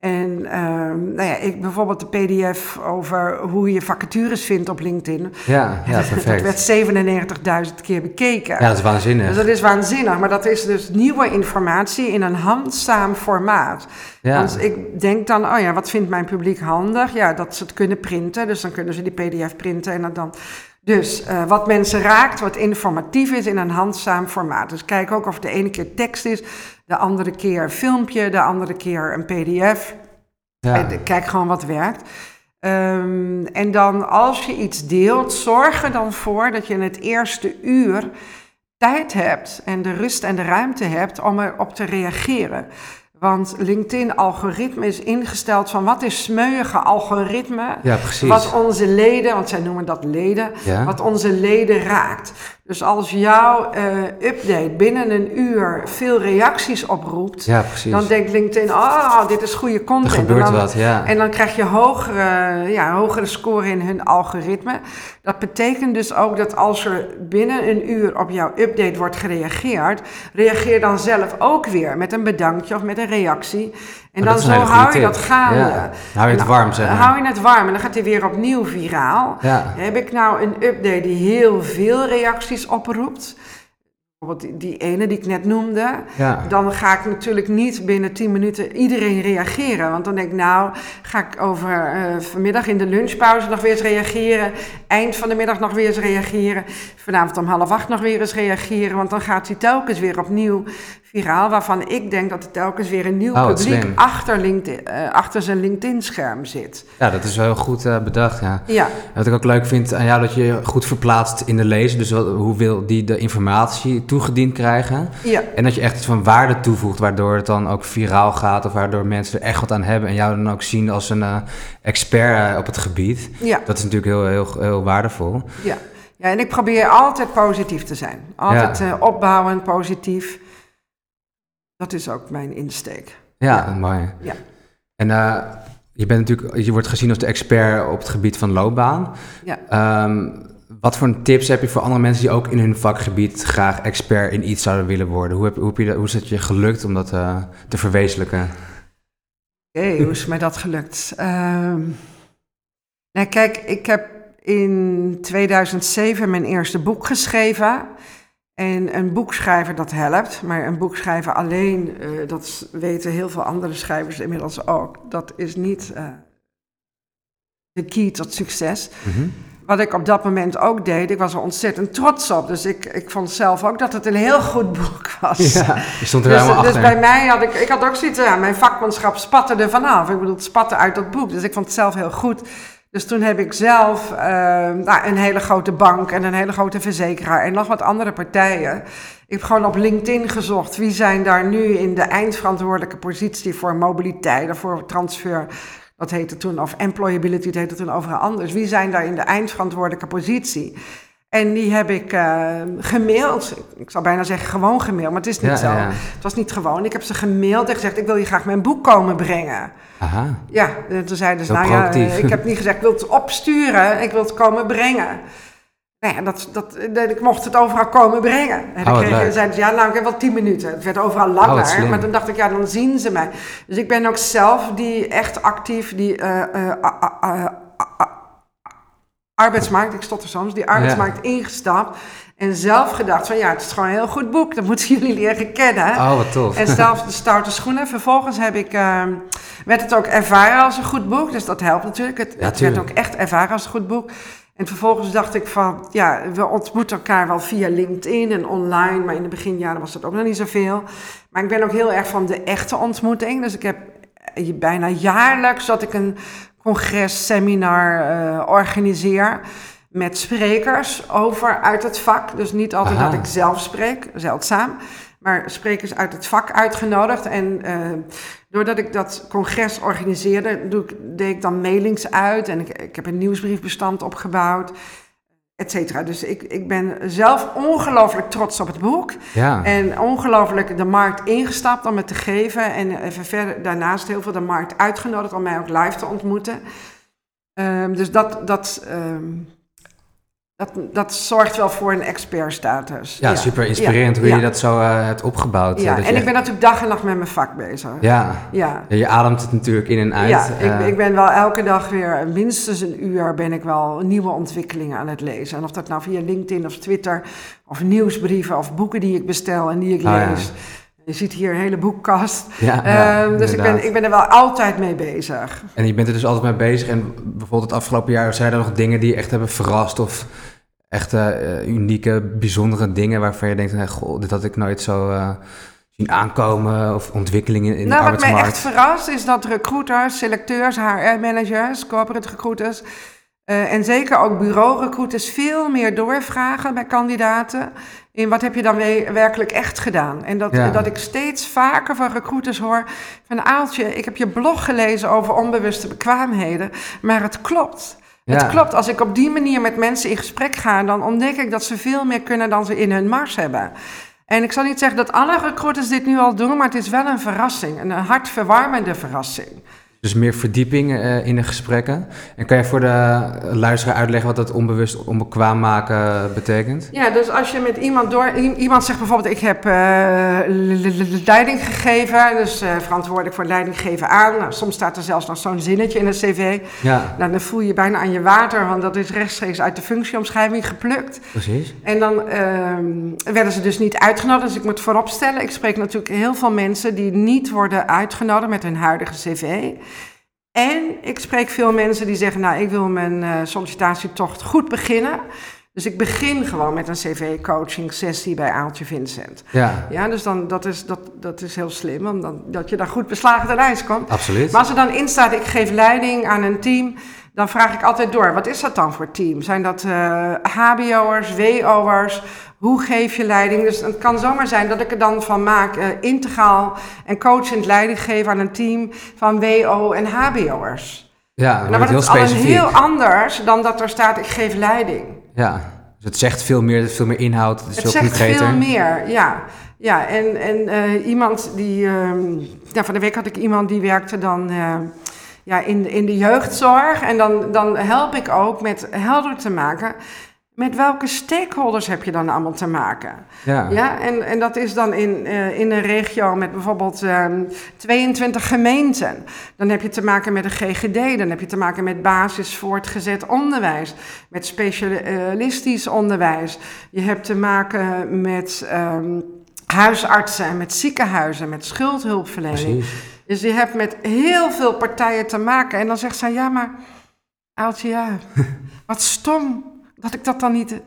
Speaker 2: En um, nou ja, ik bijvoorbeeld de PDF over hoe je vacatures vindt op LinkedIn.
Speaker 1: Ja, ja perfect.
Speaker 2: Dat werd 97.000 keer bekeken.
Speaker 1: Ja, dat is waanzinnig.
Speaker 2: Dus dat is waanzinnig. Maar dat is dus nieuwe informatie in een handzaam formaat. Ja. Dus ik denk dan, oh ja, wat vindt mijn publiek handig? Ja, dat ze het kunnen printen. Dus dan kunnen ze die PDF printen en dan dus uh, wat mensen raakt, wat informatief is in een handzaam formaat. Dus kijk ook of het de ene keer tekst is, de andere keer een filmpje, de andere keer een pdf. Ja. Kijk gewoon wat werkt. Um, en dan als je iets deelt, zorg er dan voor dat je in het eerste uur tijd hebt en de rust en de ruimte hebt om erop te reageren. Want LinkedIn-algoritme is ingesteld van wat is smeuïge algoritme.
Speaker 1: Ja, precies.
Speaker 2: Wat onze leden, want zij noemen dat leden, ja. wat onze leden raakt. Dus als jouw uh, update binnen een uur veel reacties oproept,
Speaker 1: ja,
Speaker 2: dan denkt LinkedIn, oh, dit is goede content.
Speaker 1: Er gebeurt
Speaker 2: en
Speaker 1: dan, wat, ja.
Speaker 2: En dan krijg je hogere, ja, hogere score in hun algoritme. Dat betekent dus ook dat als er binnen een uur op jouw update wordt gereageerd, reageer dan zelf ook weer met een bedankje of met een reactie. En dan zo hou je dat gaande. Ja.
Speaker 1: Hou je het warm, zeg maar.
Speaker 2: Hou je het warm en dan gaat hij weer opnieuw viraal.
Speaker 1: Ja.
Speaker 2: Heb ik nou een update die heel veel reacties oproept... Bijvoorbeeld die, die ene die ik net noemde.
Speaker 1: Ja.
Speaker 2: Dan ga ik natuurlijk niet binnen 10 minuten iedereen reageren. Want dan denk ik, nou, ga ik over uh, vanmiddag in de lunchpauze nog weer eens reageren. Eind van de middag nog weer eens reageren. Vanavond om half acht nog weer eens reageren. Want dan gaat hij telkens weer opnieuw viraal. Waarvan ik denk dat er telkens weer een nieuw
Speaker 1: Oh,
Speaker 2: publiek achter, LinkedIn, eh, achter zijn LinkedIn-scherm zit.
Speaker 1: Ja, dat is wel heel goed eh, bedacht, ja.
Speaker 2: Ja,
Speaker 1: Wat ik ook leuk vind aan jou, dat je goed verplaatst in de lezer. Dus wat, hoe wil die de informatie toegediend krijgen.
Speaker 2: ja.
Speaker 1: En dat je echt iets van waarde toevoegt, waardoor het dan ook viraal gaat. Of waardoor mensen er echt wat aan hebben. En jou dan ook zien als een eh, expert op het gebied.
Speaker 2: Ja.
Speaker 1: Dat is natuurlijk heel, heel, heel waardevol.
Speaker 2: Ja. Ja, en ik probeer altijd positief te zijn. Altijd uh, opbouwend, positief. Dat is ook mijn insteek.
Speaker 1: Ja, ja. mooi. Ja. En uh, je, bent natuurlijk, je wordt gezien als de expert op het gebied van loopbaan. Ja. Um, wat voor tips heb je voor andere mensen die ook in hun vakgebied graag expert in iets zouden willen worden? Hoe, heb, hoe, heb je dat, hoe is het je gelukt om dat uh, te verwezenlijken?
Speaker 2: Oké, hoe is mij dat gelukt? Um, nou, kijk, ik heb in 2007 mijn eerste boek geschreven. En een boek schrijven, dat helpt. Maar een boek schrijven alleen, uh, dat weten heel veel andere schrijvers inmiddels ook. Dat is niet uh, de key tot succes. Mm -hmm. Wat ik op dat moment ook deed, ik was er ontzettend trots op. Dus ik, ik vond zelf ook dat het een heel goed boek was. Ja,
Speaker 1: je stond er dus, helemaal
Speaker 2: dus achter. Dus bij mij had ik, ik had ook zoiets, ja, mijn vakmanschap spatte er vanaf. Ik bedoel, het spatte uit dat boek. Dus ik vond het zelf heel goed. Dus toen heb ik zelf uh, een hele grote bank en een hele grote verzekeraar en nog wat andere partijen. Ik heb gewoon op LinkedIn gezocht wie zijn daar nu in de eindverantwoordelijke positie voor mobiliteit of voor transfer. Dat heette toen, of employability, dat heette toen overal anders. Wie zijn daar in de eindverantwoordelijke positie? En die heb ik uh, gemaild. Ik zou bijna zeggen gewoon gemaild, maar het is niet zo. Het was niet gewoon. Ik heb ze gemaild en gezegd, ik wil je graag mijn boek komen brengen. Aha. Ja, en toen zeiden ze, nou ja, ik heb niet gezegd, ik wil het opsturen, ik wil het komen brengen. Nou ja, dat, dat, ik mocht het overal komen brengen. En dan oh, kreeg, zeiden ze, ja, nou, ik heb wel tien minuten. Het werd overal oh, langer, maar toen dacht ik, ja, dan zien ze mij. Dus ik ben ook zelf die echt actief, die uh, uh, arbeidsmarkt, ik stotter soms, die arbeidsmarkt ingestapt. En zelf gedacht van ja, het is gewoon een heel goed boek. Dat moeten jullie leren kennen.
Speaker 1: Oh, wat tof.
Speaker 2: En zelf de stoute schoenen. Vervolgens heb ik, uh, werd het ook ervaren als een goed boek. Dus dat helpt natuurlijk. Het, het werd ook echt ervaren als een goed boek. En vervolgens dacht ik van, ja, we ontmoeten elkaar wel via LinkedIn en online. Maar in de beginjaren was dat ook nog niet zoveel. Maar ik ben ook heel erg van de echte ontmoeting. Dus ik heb eh, bijna jaarlijks dat ik een congres, seminar uh, organiseer met sprekers over uit het vak. Dus niet altijd dat ik zelf spreek, zeldzaam, maar sprekers uit het vak uitgenodigd. En uh, doordat ik dat congres organiseerde, doe ik, deed ik dan mailings uit en ik, ik heb een nieuwsbriefbestand opgebouwd et Dus ik, ik ben zelf ongelooflijk trots op het boek. Ja. En ongelooflijk de markt ingestapt om het te geven. En even verder daarnaast heel veel de markt uitgenodigd om mij ook live te ontmoeten. Um, dus dat, dat, um, dat, dat zorgt wel voor een expertstatus.
Speaker 1: Ja, ja. super inspirerend hoe je dat zo uh, hebt opgebouwd.
Speaker 2: Ja, en ik ben natuurlijk dag en nacht met mijn vak bezig.
Speaker 1: Ja. Ja. je ademt het natuurlijk in en uit.
Speaker 2: Ja, ik, uh, ik, ben wel elke dag weer, minstens een uur ben ik wel nieuwe ontwikkelingen aan het lezen. En of dat nou via LinkedIn of Twitter, of nieuwsbrieven of boeken die ik bestel en die ik oh, lees. Je ziet hier een hele boekkast. Ja, um, dus ik ben, ik ben er wel altijd mee bezig.
Speaker 1: En je bent er dus altijd mee bezig. En bijvoorbeeld het afgelopen jaar zijn er nog dingen die je echt hebben verrast of echt uh, unieke, bijzondere dingen waarvan je denkt, hey, goh, dit had ik nooit zo uh, zien aankomen of ontwikkelingen in nou, de arbeidsmarkt.
Speaker 2: Wat mij echt verrast is dat recruiters, selecteurs, HR-managers, corporate recruiters uh, en zeker ook bureau-recruiters veel meer doorvragen bij kandidaten in wat heb je dan werkelijk echt gedaan. En dat, ja. dat ik steeds vaker van recruiters hoor van Aaltje, ik heb je blog gelezen over onbewuste bekwaamheden, maar het klopt. Het klopt, als ik op die manier met mensen in gesprek ga, dan ontdek ik dat ze veel meer kunnen dan ze in hun mars hebben. En ik zal niet zeggen dat alle recruiters dit nu al doen, maar het is wel een verrassing, een hartverwarmende verrassing.
Speaker 1: Dus meer verdieping uh, in de gesprekken. En kan je voor de luisteraar uitleggen wat dat onbewust onbekwaam maken betekent?
Speaker 2: Ja, dus als je met iemand door... Iemand zegt bijvoorbeeld, ik heb uh, leiding gegeven, dus uh, verantwoordelijk voor leiding geven aan. Nou, soms staat er zelfs nog zo'n zinnetje in een cv. Ja. Nou, dan voel je bijna aan je water, want dat is rechtstreeks uit de functieomschrijving geplukt.
Speaker 1: Precies.
Speaker 2: En dan ehm, werden ze dus niet uitgenodigd. Dus ik moet vooropstellen, ik spreek natuurlijk heel veel mensen die niet worden uitgenodigd met hun huidige cv. En ik spreek veel mensen die zeggen, nou, ik wil mijn uh, sollicitatietocht goed beginnen. Dus ik begin gewoon met een cv-coaching sessie bij Aaltje Vincent. Ja. Ja, dus dan, dat, is, dat, dat is heel slim, omdat dat je daar goed beslagen ten ijs komt.
Speaker 1: Absoluut.
Speaker 2: Maar als er dan in staat, ik geef leiding aan een team, dan vraag ik altijd door, wat is dat dan voor team? Zijn dat uh, hbo'ers, wo'ers, hoe geef je leiding? Dus het kan zomaar zijn dat ik er dan van maak uh, integraal en coachend leiding geven aan een team van WO en HBO'ers.
Speaker 1: Ja,
Speaker 2: dan wordt
Speaker 1: het heel
Speaker 2: al heel anders dan dat er staat ik geef leiding.
Speaker 1: Ja, Dus het zegt veel meer, het veel meer inhoud, het is
Speaker 2: Het
Speaker 1: veel
Speaker 2: zegt
Speaker 1: concreter.
Speaker 2: veel meer, ja. Ja, en, en eh, iemand die... ehm, ja, van de week had ik iemand die werkte dan eh, ja, in, in de jeugdzorg. En dan, dan help ik ook met helder te maken... met welke stakeholders heb je dan allemaal te maken?
Speaker 1: Ja.
Speaker 2: Ja, en, en dat is dan in, eh, in een regio met bijvoorbeeld ehm, 22 gemeenten. Dan heb je te maken met een GGD, dan heb je te maken met basis voortgezet onderwijs, met specialistisch onderwijs. Je hebt te maken met ehm, huisartsen, met ziekenhuizen, met schuldhulpverlening.
Speaker 1: Precies.
Speaker 2: Dus je hebt met heel veel partijen te maken. En dan zegt zij, ja, maar Aaltje, ja, wat stom dat ik dat dan niet,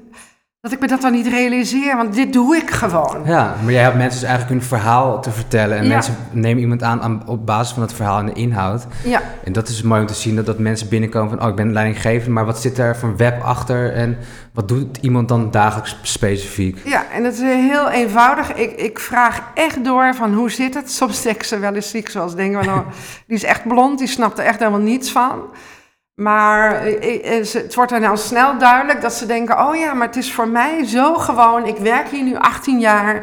Speaker 2: dat ik me dat dan niet realiseer, want dit doe ik gewoon.
Speaker 1: Ja, maar jij hebt mensen dus eigenlijk een verhaal te vertellen. En
Speaker 2: Ja.
Speaker 1: mensen nemen iemand aan, aan op basis van het verhaal en de inhoud.
Speaker 2: Ja,
Speaker 1: En dat is mooi om te zien, dat, dat mensen binnenkomen van... oh, ik ben leidinggevend, maar wat zit daar voor web achter? En wat doet iemand dan dagelijks specifiek?
Speaker 2: ja, en het is heel eenvoudig. Ik, ik vraag echt door van hoe zit het? Soms denken ze wel eens ziek, zoals denken we nou, die is echt blond, die snapt er echt helemaal niets van. Maar eh, eh, ze- het wordt er nou snel duidelijk dat ze denken: oh ja, maar het is voor mij zo gewoon. Ik werk hier nu 18 jaar.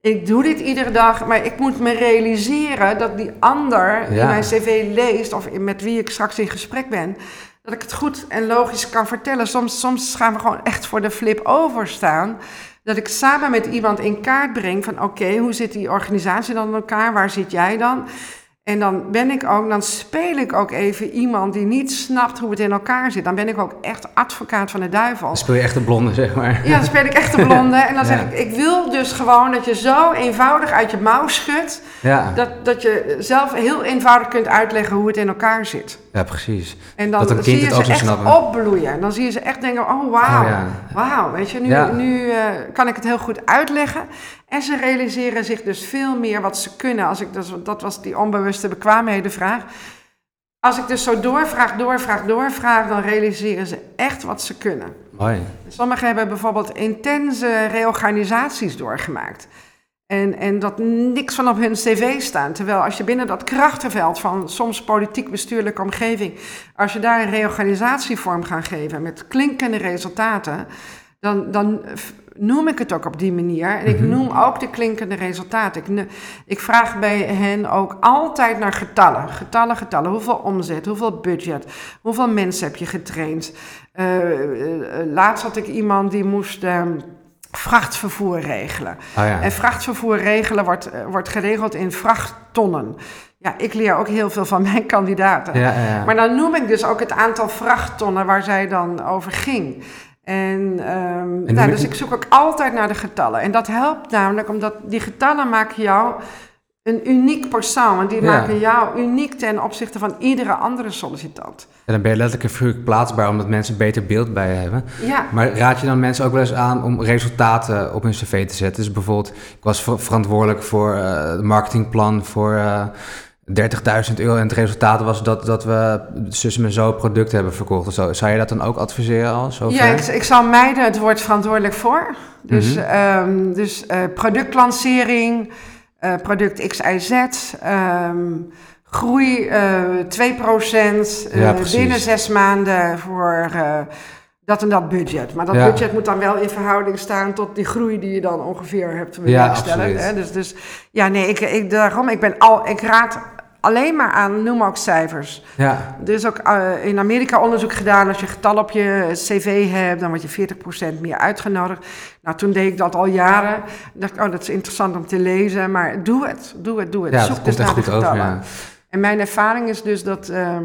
Speaker 2: Ik doe dit iedere dag, maar ik moet me realiseren dat die ander die
Speaker 1: Ja.
Speaker 2: mijn cv leest of met wie ik straks in gesprek ben, dat ik het goed en logisch kan vertellen. Soms, soms gaan we gewoon echt voor de flip over staan. Dat ik samen met iemand in kaart breng van oké, hoe zit die organisatie dan in elkaar? Waar zit jij dan? En dan ben ik ook, dan speel ik ook even iemand die niet snapt hoe het in elkaar zit. Dan ben ik ook echt advocaat van de duivel.
Speaker 1: Dan speel je echt de blonde, zeg maar.
Speaker 2: Ja, dan speel ik echt de blonde. En dan zeg ik, ik wil dus gewoon dat je zo eenvoudig uit je mouw schudt.
Speaker 1: Ja,
Speaker 2: Dat, dat je zelf heel eenvoudig kunt uitleggen hoe het in elkaar zit.
Speaker 1: ja precies.
Speaker 2: En dan
Speaker 1: Dat
Speaker 2: zie je
Speaker 1: het
Speaker 2: ze
Speaker 1: ook zou
Speaker 2: echt
Speaker 1: snappen.
Speaker 2: opbloeien. Dan zie je ze echt denken, oh wauw,
Speaker 1: Oh, ja.
Speaker 2: wauw. Weet je, nu, nu eh, kan ik het heel goed uitleggen. En ze realiseren zich dus veel meer wat ze kunnen. Als ik, dus, dat was die onbewuste bekwaamhedenvraag. Als ik dus zo doorvraag, doorvraag, doorvraag, dan realiseren ze echt wat ze kunnen.
Speaker 1: Mooi.
Speaker 2: Sommigen hebben bijvoorbeeld intense reorganisaties doorgemaakt. En, en dat niks van op hun cv staan. Terwijl als je binnen dat krachtenveld van soms politiek-bestuurlijke omgeving, als je daar een reorganisatievorm gaat geven met klinkende resultaten, dan, dan noem ik het ook op die manier. En ik
Speaker 1: Mhm.
Speaker 2: noem ook de klinkende resultaten. Ik, ik vraag bij hen ook altijd naar getallen. Getallen, getallen. Hoeveel omzet, hoeveel budget, hoeveel mensen heb je getraind. Eh, eh, eh, laatst had ik iemand die moest ehm, vrachtvervoer regelen.
Speaker 1: Oh ja.
Speaker 2: En vrachtvervoer regelen wordt, wordt geregeld in vrachttonnen. Ja, ik leer ook heel veel van mijn kandidaten.
Speaker 1: Ja, ja.
Speaker 2: Maar dan noem ik dus ook het aantal vrachttonnen waar zij dan over ging. En, ehm, nou, dus ik zoek ook altijd naar de getallen. En dat helpt namelijk omdat die getallen maken jou een uniek persoon. Want die
Speaker 1: Ja.
Speaker 2: maken jou uniek ten opzichte van iedere andere sollicitant.
Speaker 1: En dan ben je letterlijk en plaatsbaar, omdat mensen een beter beeld bij je hebben.
Speaker 2: Ja,
Speaker 1: Maar raad je dan mensen ook wel eens aan om resultaten op hun cv te zetten? Dus bijvoorbeeld, ik was ver- verantwoordelijk voor eh, het marketingplan voor eh 30.000 euro. En het resultaat was dat, dat we zus en zo product hebben verkocht. Zo. Zou je dat dan ook adviseren al? Zover?
Speaker 2: ja ik, ik zal meiden het woord verantwoordelijk voor. Dus,
Speaker 1: Mhm.
Speaker 2: ehm, dus eh, productlancering, eh, product XIZ, ehm, groei 2%, eh,
Speaker 1: Ja, precies.
Speaker 2: binnen zes maanden voor dat en dat budget. Maar dat
Speaker 1: Ja.
Speaker 2: budget moet dan wel in verhouding staan tot die groei die je dan ongeveer hebt te
Speaker 1: Ja,
Speaker 2: bewerkstelligen.
Speaker 1: absoluut.
Speaker 2: hè. Dus, dus ja, nee, ik, ik, daarom, ik, ben al, ik raad alleen maar aan, noem ook cijfers.
Speaker 1: Ja,
Speaker 2: Er is ook eh, in Amerika onderzoek gedaan. Als je getal op je cv hebt, dan word je 40% meer uitgenodigd. Nou, toen deed ik dat al jaren. Ik dacht, oh, dat is interessant om te lezen. Maar doe het, doe het, doe het.
Speaker 1: ja
Speaker 2: Zoek
Speaker 1: dat
Speaker 2: dus
Speaker 1: komt echt
Speaker 2: naar de
Speaker 1: goed over.
Speaker 2: getallen.
Speaker 1: Ja.
Speaker 2: En mijn ervaring is dus dat, ehm,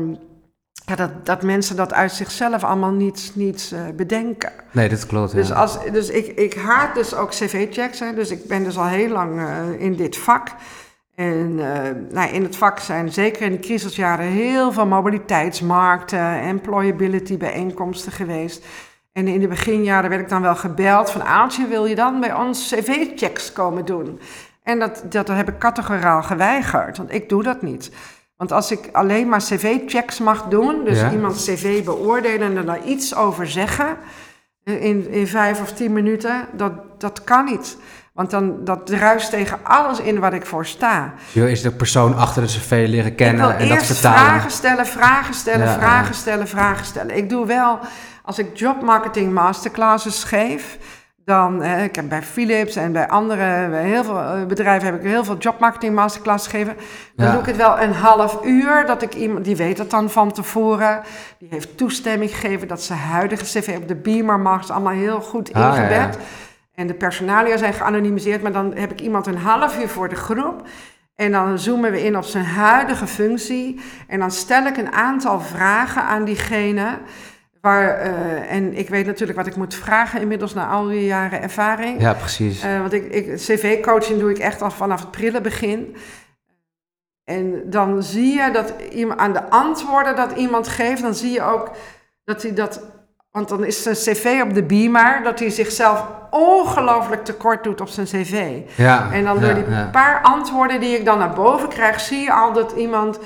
Speaker 2: ja, dat, dat mensen dat uit zichzelf allemaal niet, niet eh, bedenken.
Speaker 1: Nee, dat klopt.
Speaker 2: Dus,
Speaker 1: ja.
Speaker 2: als, dus ik, ik haat dus ook cv-checks. hè. Dus ik ben dus al heel lang eh, in dit vak. En eh, nou, in het vak zijn zeker in de crisisjaren heel veel mobiliteitsmarkten, employability bijeenkomsten geweest. En in de beginjaren werd ik dan wel gebeld van Aaltje, wil je dan bij ons cv-checks komen doen? En dat, dat heb ik categoraal geweigerd, want ik doe dat niet. Want als ik alleen maar cv-checks mag doen, dus
Speaker 1: Ja.
Speaker 2: iemands cv beoordelen en er daar iets over zeggen, eh, in, in vijf of tien minuten, dat, dat kan niet. Want dan, dat druist tegen alles in wat ik voor sta.
Speaker 1: Je wil eerst de persoon achter de cv leren kennen en dat
Speaker 2: eerst
Speaker 1: vertalen.
Speaker 2: vragen stellen, vragen stellen,
Speaker 1: Ja,
Speaker 2: vragen stellen, vragen stellen. Ik doe wel, als ik jobmarketing masterclasses geef, dan, eh, ik heb bij Philips en bij andere, bij heel veel eh, bedrijven heb ik heel veel jobmarketing masterclasses gegeven. Dan
Speaker 1: Ja.
Speaker 2: doe ik het wel een half uur, dat ik iemand, die weet het dan van tevoren, die heeft toestemming gegeven dat ze huidige cv op de beamer mag, is allemaal heel goed
Speaker 1: Ah, ja, ja.
Speaker 2: ingebed. En de personalia zijn geanonimiseerd, maar dan heb ik iemand een half uur voor de groep. En dan zoomen we in op zijn huidige functie. En dan stel ik een aantal vragen aan diegene. Waar, eh, en ik weet natuurlijk wat ik moet vragen inmiddels na al die jaren ervaring.
Speaker 1: Ja, precies.
Speaker 2: Eh, want ik, ik, cv-coaching doe ik echt al vanaf het prille begin. En dan zie je dat iemand, aan de antwoorden dat iemand geeft, dan zie je ook dat hij dat. Want dan is zijn cv op de beamer, dat hij zichzelf ongelooflijk tekort doet op zijn cv.
Speaker 1: ja,
Speaker 2: En dan door die
Speaker 1: ja.
Speaker 2: paar antwoorden die ik dan naar boven krijg, zie je al dat iemand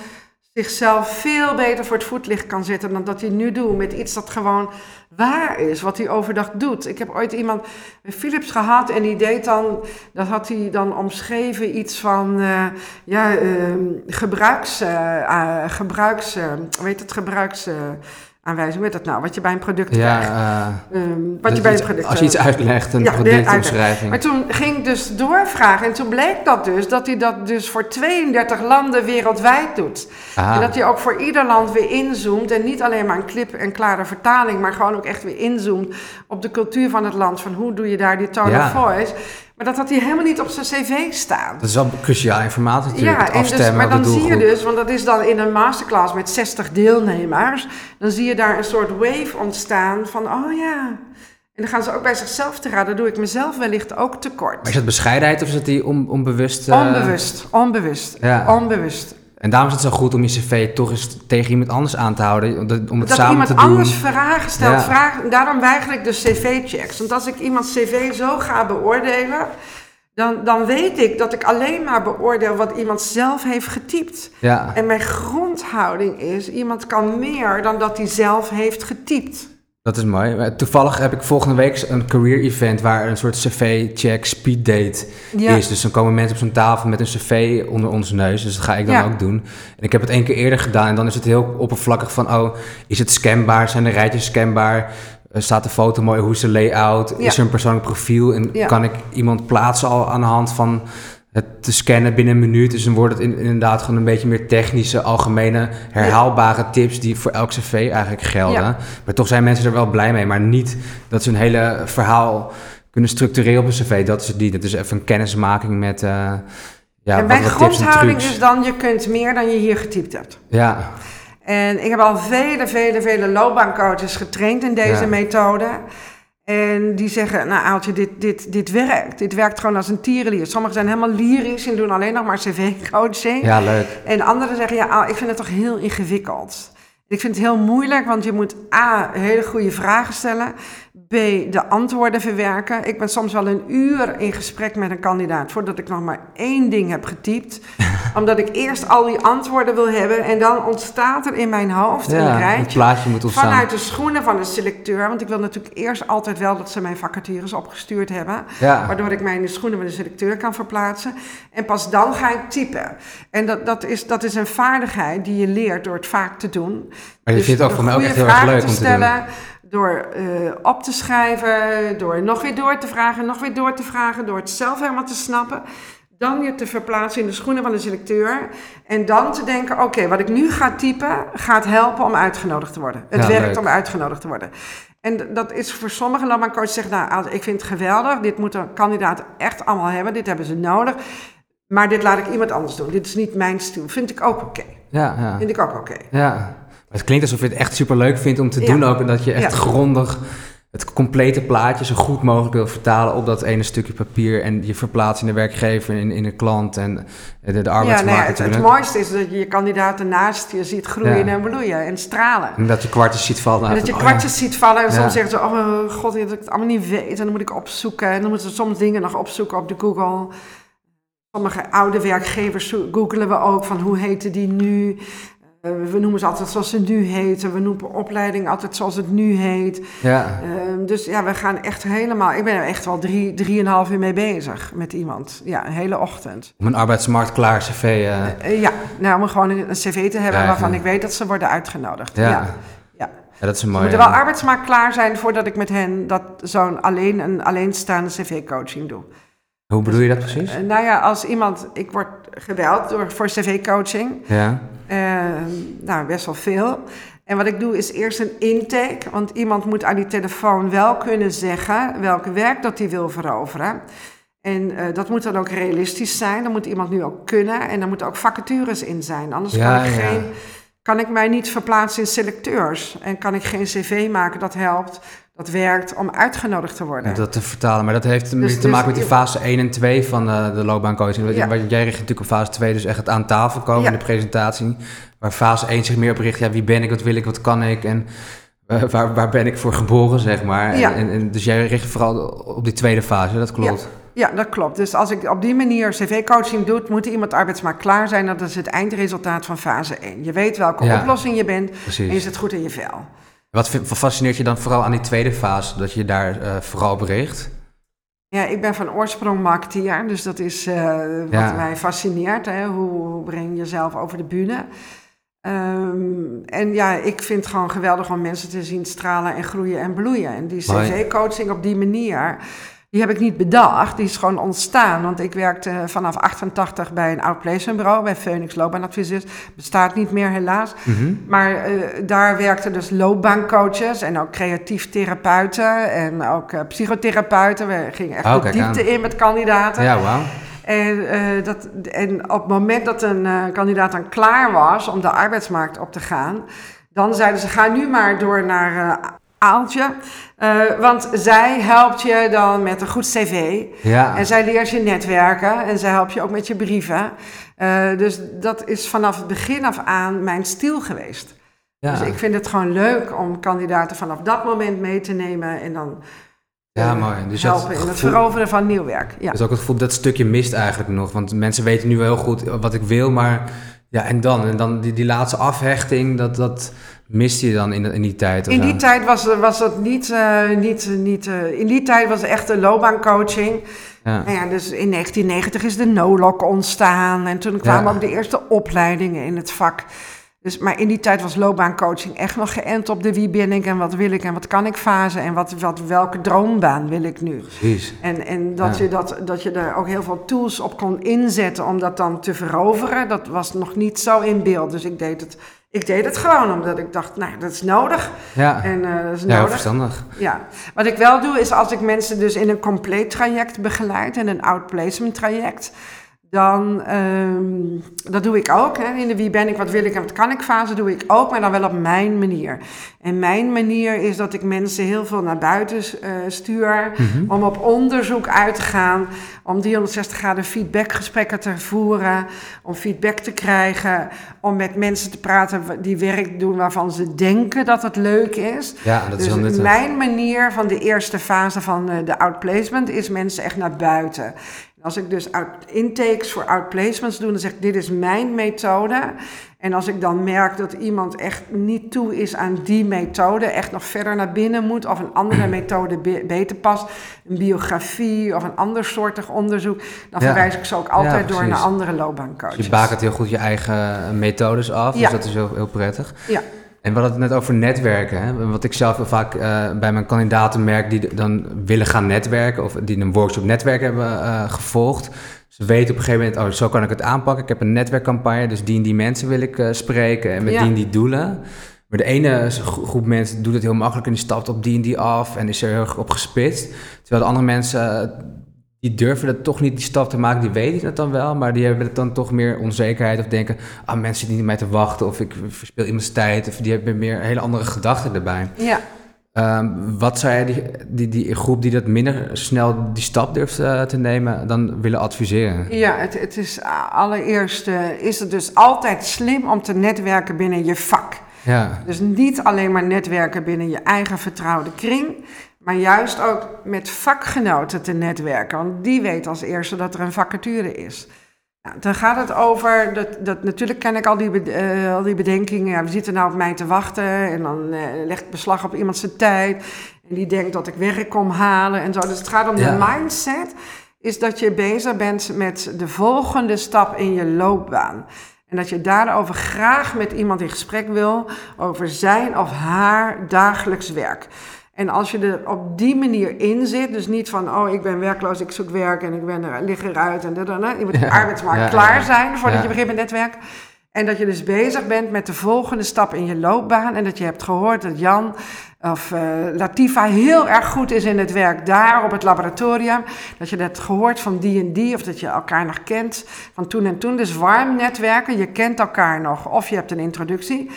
Speaker 2: zichzelf veel beter voor het voetlicht kan zetten dan dat hij nu doet met iets dat gewoon waar is, wat hij overdag doet. Ik heb ooit iemand bij Philips gehad en die deed dan, dat had hij dan omschreven, iets van, eh, ja, ehm, gebruiks, ah, gebruiks, heet het, gebruiks... aanwijzing, heet dat nou, wat je bij een product
Speaker 1: Ja,
Speaker 2: krijgt.
Speaker 1: eh,
Speaker 2: Ehm, wat je bij een product
Speaker 1: Als je iets uitlegt, een
Speaker 2: Ja,
Speaker 1: productomschrijving.
Speaker 2: maar toen ging ik dus doorvragen en toen bleek dat dus, dat hij dat dus voor 32 landen wereldwijd doet.
Speaker 1: Ah,
Speaker 2: En dat hij ook voor ieder land weer inzoomt en niet alleen maar een clip en klare vertaling, maar gewoon ook echt weer inzoomt op de cultuur van het land, van hoe doe je daar die tone
Speaker 1: Ja.
Speaker 2: of voice. Maar dat had hij helemaal niet op zijn cv staan.
Speaker 1: dat is wel cruciaal informatie natuurlijk, het
Speaker 2: en dus,
Speaker 1: afstemmen
Speaker 2: maar dan zie je dus, want dat is dan in een masterclass met 60 deelnemers, dan zie je daar een soort wave ontstaan van, oh ja. En dan gaan ze ook bij zichzelf te raden, doe ik mezelf wellicht ook tekort.
Speaker 1: Maar is het bescheidenheid of is het die on, onbewust? eh,
Speaker 2: Onbewust, onbewust,
Speaker 1: Ja.
Speaker 2: onbewust.
Speaker 1: En daarom is het zo goed om je cv toch eens tegen iemand anders aan te houden. Om het,
Speaker 2: Dat
Speaker 1: samen
Speaker 2: iemand
Speaker 1: te doen.
Speaker 2: anders vragen stelt.
Speaker 1: Ja.
Speaker 2: Vragen, daarom weiger ik dus cv-checks. Want als ik iemands cv zo ga beoordelen, dan, dan weet ik dat ik alleen maar beoordeel wat iemand zelf heeft getypt.
Speaker 1: Ja,
Speaker 2: En mijn grondhouding is, iemand kan meer dan dat hij zelf heeft getypt.
Speaker 1: Dat is mooi. Toevallig heb ik volgende week een career event waar een soort cv-check speed date
Speaker 2: Ja.
Speaker 1: is. Dus dan komen mensen op zo'n tafel met een cv onder onze neus. Dus dat ga ik dan
Speaker 2: Ja.
Speaker 1: ook doen. En ik heb het één keer eerder gedaan en dan is het heel oppervlakkig van... oh, is het scanbaar? Zijn de rijtjes scanbaar? Eh, Staat de foto mooi? Hoe is de layout?
Speaker 2: Ja.
Speaker 1: Is er een persoonlijk profiel? En kan ik iemand plaatsen al aan de hand van het te scannen binnen een minuut? Dus dan wordt het in- inderdaad gewoon een beetje meer technische, algemene, herhaalbare tips... die voor elk cv eigenlijk gelden.
Speaker 2: Ja.
Speaker 1: Maar toch zijn mensen er wel blij mee. Maar niet dat ze een hele verhaal kunnen structureren op een cv. Dat is het niet. Het is even een kennismaking met... eh, ja,
Speaker 2: en mijn grondhouding is dan, je kunt meer dan je hier getypt hebt.
Speaker 1: Ja,
Speaker 2: En ik heb al vele, vele, vele loopbaancoaches getraind in deze
Speaker 1: Ja.
Speaker 2: methode. En die zeggen, nou Aaltje, dit, dit, dit werkt. Dit werkt gewoon als een tierenlier. Sommigen zijn helemaal lyrisch en doen alleen nog maar cv-coaching.
Speaker 1: ja, leuk.
Speaker 2: En anderen zeggen, ja, Aal, ik vind het toch heel ingewikkeld. Ik vind het heel moeilijk, want je moet A, hele goede vragen stellen. B, de antwoorden verwerken. Ik ben soms wel een uur in gesprek met een kandidaat voordat ik nog maar één ding heb getypt. omdat ik eerst al die antwoorden wil hebben. En dan ontstaat er in mijn hoofd een
Speaker 1: Ja,
Speaker 2: rijtje
Speaker 1: plaatje moet ontstaan.
Speaker 2: vanuit de schoenen van de selecteur. Want ik wil natuurlijk eerst altijd wel dat ze mijn vacatures opgestuurd hebben.
Speaker 1: Ja,
Speaker 2: Waardoor ik mij in de schoenen van de selecteur kan verplaatsen. En pas dan ga ik typen. En dat, dat, is, dat is een vaardigheid die je leert door het vaak te doen.
Speaker 1: maar je
Speaker 2: Dus
Speaker 1: vindt het ook voor mij ook echt heel erg leuk
Speaker 2: te
Speaker 1: om te doen.
Speaker 2: Door eh, op te schrijven, door nog weer door te vragen, nog weer door te vragen, door het zelf helemaal te snappen. Dan je te verplaatsen in de schoenen van de selecteur. En dan te denken, oké, wat ik nu ga typen, gaat helpen om uitgenodigd te worden. Het
Speaker 1: Ja,
Speaker 2: werkt
Speaker 1: leuk.
Speaker 2: om uitgenodigd te worden. En dat is voor sommige loopbaancoaches zeggen, nou, ik vind het geweldig. Dit moeten kandidaten echt allemaal hebben. Dit hebben ze nodig. Maar dit laat ik iemand anders doen. Dit is niet mijn stoel. Vind ik ook oké.
Speaker 1: Ja, ja.
Speaker 2: Vind ik ook oké.
Speaker 1: ja. Maar het klinkt alsof je het echt super leuk vindt om te
Speaker 2: Ja.
Speaker 1: doen ook. En dat je echt
Speaker 2: Ja.
Speaker 1: grondig het complete plaatje zo goed mogelijk wil vertalen op dat ene stukje papier. En je verplaatst in de werkgever, in, in de klant en de, de arbeidsmarkt
Speaker 2: nou ja, het, het mooiste is dat je je kandidaten naast je ziet groeien
Speaker 1: Ja.
Speaker 2: en bloeien en stralen.
Speaker 1: En dat je kwartjes ziet vallen.
Speaker 2: En dat je
Speaker 1: oh
Speaker 2: kwartjes ziet vallen en
Speaker 1: Ja.
Speaker 2: soms zeggen ze, oh god, dat ik het allemaal niet weet. En dan moet ik opzoeken. En dan moeten ze soms dingen nog opzoeken op de Google. Sommige oude werkgevers googelen we ook van hoe heette die nu. Eh, we noemen ze altijd zoals ze nu heten. We noemen opleiding altijd zoals het nu heet.
Speaker 1: Ja,
Speaker 2: Ehm, dus ja, we gaan echt helemaal... Ik ben er echt wel drie, drieënhalf uur mee bezig met iemand. Ja, een hele ochtend.
Speaker 1: om een arbeidsmarkt klaar cv. Eh,
Speaker 2: ja, nou, om gewoon een, een cv te hebben
Speaker 1: Ja,
Speaker 2: waarvan
Speaker 1: ja.
Speaker 2: ik weet dat ze worden uitgenodigd.
Speaker 1: ja.
Speaker 2: ja.
Speaker 1: dat is een
Speaker 2: Ze
Speaker 1: mooie.
Speaker 2: moeten wel arbeidsmarkt klaar zijn voordat ik met hen dat zo'n alleen, een alleenstaande cv-coaching doe.
Speaker 1: Hoe bedoel je dat precies?
Speaker 2: Eh, nou ja, als iemand, ik word gebeld door, voor cv-coaching,
Speaker 1: Ja.
Speaker 2: eh, nou best wel veel. En wat ik doe is eerst een intake, want iemand moet aan die telefoon wel kunnen zeggen welk werk dat hij wil veroveren. En eh, dat moet dan ook realistisch zijn, dat moet iemand nu ook kunnen en daar moeten ook vacatures in zijn. Anders
Speaker 1: Ja,
Speaker 2: kan, ik
Speaker 1: ja.
Speaker 2: geen, kan ik mij niet verplaatsen in selecteurs en kan ik geen cv maken dat helpt, dat werkt om uitgenodigd te worden.
Speaker 1: Dat te vertalen. Maar dat heeft
Speaker 2: Dus-
Speaker 1: te
Speaker 2: dus
Speaker 1: maken met die fase 1 en 2 van eh, de loopbaancoaching.
Speaker 2: Ja.
Speaker 1: Jij richt natuurlijk op fase 2 dus echt het aan tafel komen
Speaker 2: Ja.
Speaker 1: in de presentatie. Waar fase 1 zich meer op richt, ja, wie ben ik, wat wil ik, wat kan ik en eh, waar, waar ben ik voor geboren, zeg maar.
Speaker 2: Ja.
Speaker 1: En, dus jij richt je vooral op die tweede fase, dat klopt.
Speaker 2: Ja, dat klopt. Dus als ik op die manier cv-coaching doe, moet iemand arbeidsmarkt klaar zijn. Dat is het eindresultaat van fase 1. Je weet welke
Speaker 1: Ja.
Speaker 2: oplossing je bent en je zit goed in je vel.
Speaker 1: Wat fascineert je dan vooral aan die tweede fase, dat je daar eh, vooral op richt?
Speaker 2: Ja, ik ben van oorsprong marketeer, dus dat is eh, wat
Speaker 1: Ja.
Speaker 2: mij fascineert. Hè? Hoe, hoe breng je jezelf over de bühne? Ehm, en ja, ik vind het gewoon geweldig om mensen te zien stralen en groeien en bloeien. En die
Speaker 1: Mooi.
Speaker 2: cv-coaching op die manier, die heb ik niet bedacht. Die is gewoon ontstaan. Want ik werkte vanaf 88 bij een outplacementbureau, bij Phoenix Loopbaanadviseurs. Bestaat niet meer helaas.
Speaker 1: Mhm.
Speaker 2: Maar eh, daar werkten dus loopbaancoaches en ook creatief therapeuten en ook eh, psychotherapeuten. We gingen echt
Speaker 1: Oh,
Speaker 2: de diepte
Speaker 1: aan.
Speaker 2: in met kandidaten.
Speaker 1: Ja, wauw.
Speaker 2: En, eh, dat, en op het moment dat een kandidaat dan klaar was om de arbeidsmarkt op te gaan, dan zeiden ze: ga nu maar door naar Aaltje. Eh, want zij helpt je dan met een goed cv.
Speaker 1: Ja.
Speaker 2: En zij leert je netwerken en zij helpt je ook met je brieven. Eh, dus dat is vanaf het begin af aan mijn stil geweest.
Speaker 1: ja.
Speaker 2: Dus ik vind het gewoon leuk om kandidaten vanaf dat moment mee te nemen en dan
Speaker 1: ja,
Speaker 2: eh,
Speaker 1: mooi. Dus
Speaker 2: helpen in het veroveren van nieuw werk. Ja.
Speaker 1: Dus ook het gevoel dat stukje mist eigenlijk nog. Want mensen weten nu wel heel goed wat ik wil, maar ja, en dan? En dan die, die laatste afhechting, dat, dat miste je dan in, in die tijd?
Speaker 2: In die tijd was, was dat niet, eh, niet, niet eh, in die tijd was het echt een loopbaancoaching.
Speaker 1: Ja.
Speaker 2: Nou ja, dus in 1990 is de NOLOC ontstaan en toen kwamen
Speaker 1: Ja.
Speaker 2: ook de eerste opleidingen in het vak. Dus, maar in die tijd was loopbaancoaching echt nog geënt op de wie ben ik en wat wil ik en wat kan ik fase en wat, wat, welke droombaan wil ik nu.
Speaker 1: Precies.
Speaker 2: En, en dat,
Speaker 1: Ja.
Speaker 2: je dat, dat je er ook heel veel tools op kon inzetten om dat dan te veroveren, dat was nog niet zo in beeld. Dus ik deed het, ik deed het gewoon omdat ik dacht, nou dat is nodig.
Speaker 1: Ja,
Speaker 2: En eh, dat is
Speaker 1: ja
Speaker 2: nodig.
Speaker 1: verstandig.
Speaker 2: Ja, wat ik wel doe is als ik mensen dus in een compleet traject begeleid, in een outplacement traject, dan, ehm, dat doe ik ook. Hè. In de wie ben ik, wat wil ik en wat kan ik fase doe ik ook, maar dan wel op mijn manier. En mijn manier is dat ik mensen heel veel naar buiten eh, stuur,
Speaker 1: Mhm.
Speaker 2: om op onderzoek uit te gaan, om 360 graden feedbackgesprekken te voeren, om feedback te krijgen, om met mensen te praten die werk doen waarvan ze denken dat het leuk is.
Speaker 1: Ja, dat is
Speaker 2: Dus
Speaker 1: heel nuttig.
Speaker 2: mijn manier van de eerste fase van eh, de outplacement is mensen echt naar buiten. Als ik dus out, intakes voor outplacements doe, dan zeg ik dit is mijn methode. En als ik dan merk dat iemand echt niet toe is aan die methode, echt nog verder naar binnen moet of een andere methode be- beter past, een biografie of een ander soortig onderzoek, dan
Speaker 1: Ja.
Speaker 2: verwijs ik ze ook altijd door naar andere
Speaker 1: Dus
Speaker 2: loopbaancoaches.
Speaker 1: je bakent heel goed je eigen eh, methodes af,
Speaker 2: Ja.
Speaker 1: dus dat is heel, heel prettig.
Speaker 2: Ja.
Speaker 1: En we hadden het net over netwerken. Hè? Wat ik zelf vaak eh, bij mijn kandidaten merk die dan willen gaan netwerken of die een workshop netwerk hebben eh, gevolgd. Ze weten op een gegeven moment, oh, zo kan ik het aanpakken. Ik heb een netwerkcampagne, dus die en die mensen wil ik eh, spreken en met
Speaker 2: Ja.
Speaker 1: die en die doelen. Maar de ene gro- groep mensen doet het heel makkelijk en die stapt op die en die af en is er heel erg op gespitst. Terwijl de andere mensen, die durven dat toch niet die stap te maken, die weten het dan wel, maar die hebben het dan toch meer onzekerheid of denken, ah mensen zitten niet mij te wachten of ik verspil iemands tijd of die hebben meer hele andere gedachten erbij.
Speaker 2: Ja.
Speaker 1: Ehm, wat zou jij die, die, die groep die dat minder snel die stap durft eh, te nemen, dan willen adviseren?
Speaker 2: Ja, het, het is allereerst eh, is het dus altijd slim om te netwerken binnen je vak.
Speaker 1: Ja,
Speaker 2: Dus niet alleen maar netwerken binnen je eigen vertrouwde kring, maar juist ook met vakgenoten te netwerken. Want die weten als eerste dat er een vacature is. Nou, dan gaat het over, dat, dat, natuurlijk ken ik al die, eh, al die bedenkingen. Ja, we zitten nou op mij te wachten en dan eh, legt beslag op iemand zijn tijd. En die denkt dat ik werk kom halen en zo. Dus het gaat om
Speaker 1: Ja.
Speaker 2: de mindset, is dat je bezig bent met de volgende stap in je loopbaan. En dat je daarover graag met iemand in gesprek wil over zijn of haar dagelijks werk. En als je er op die manier in zit, dus niet van, oh, ik ben werkloos, ik zoek werk en ik ben er, lig eruit en dat, dat, Je moet ja, arbeidsmarkt klaar zijn voordat je begint met netwerk. En dat je dus bezig bent met de volgende stap in je loopbaan. En dat je hebt gehoord dat Jan of uh, Latifa heel erg goed is in het werk daar op het laboratorium. Dat je dat gehoord van die en die, of dat je elkaar nog kent van toen en toen. Dus warm netwerken, je kent elkaar nog, of je hebt een introductie.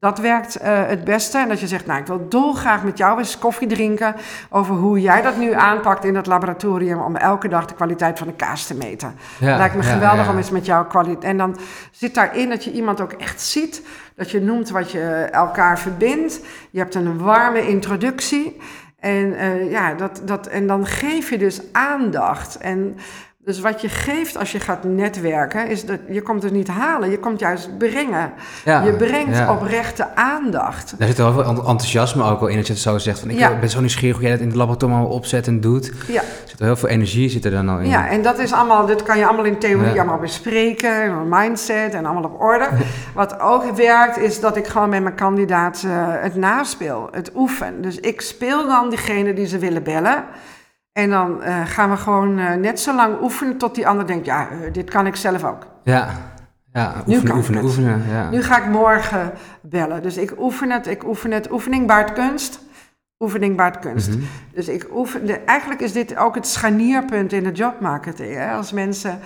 Speaker 2: Dat werkt uh, het beste. En dat je zegt, nou, ik wil dolgraag met jou eens koffie drinken over hoe jij dat nu aanpakt in het laboratorium om elke dag de kwaliteit van de kaas te meten. Ja, lijkt me geweldig om eens met jou kwaliteit. En dan zit daarin dat je iemand ook echt ziet, dat je noemt wat je elkaar verbindt. Je hebt een warme introductie. En, uh, ja, dat, dat, en dan geef je dus aandacht. En dus wat je geeft als je gaat netwerken, is dat je komt het niet halen, je komt juist brengen. je brengt oprechte aandacht.
Speaker 1: Daar zit wel veel enthousiasme ook wel in, dat je het zo zegt. Van, ik ben zo nieuwsgierig hoe jij dat in het laboratorium opzet en doet. Ja. Er zit wel heel veel energie zit er dan al in.
Speaker 2: Ja, en dat is allemaal, dit kan je allemaal in theorie allemaal bespreken, mindset en allemaal op orde. Wat ook werkt, is dat ik gewoon met mijn kandidaat uh, het naspeel, het oefen. Dus ik speel dan diegene die ze willen bellen. En dan uh, gaan we gewoon uh, net zo lang oefenen tot die ander denkt, ja, uh, dit kan ik zelf ook.
Speaker 1: Ja, ja oefenen, oefenen, oefenen. Ja.
Speaker 2: Nu ga ik morgen bellen. Dus ik oefen het, ik oefen het. Oefening baart kunst. Oefening baart kunst. Mm -hmm. Dus ik oefen, de, eigenlijk is dit ook het scharnierpunt in de jobmarketing. Hè? Als mensen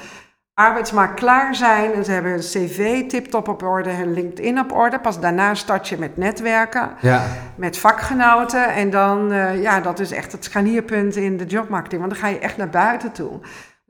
Speaker 2: arbeidsmarkt klaar zijn en ze hebben een cv tip-top op orde, hun LinkedIn op orde. Pas daarna start je met netwerken, ja. met vakgenoten. En dan, uh, ja, dat is echt het scharnierpunt in de jobmarketing. Want dan ga je echt naar buiten toe.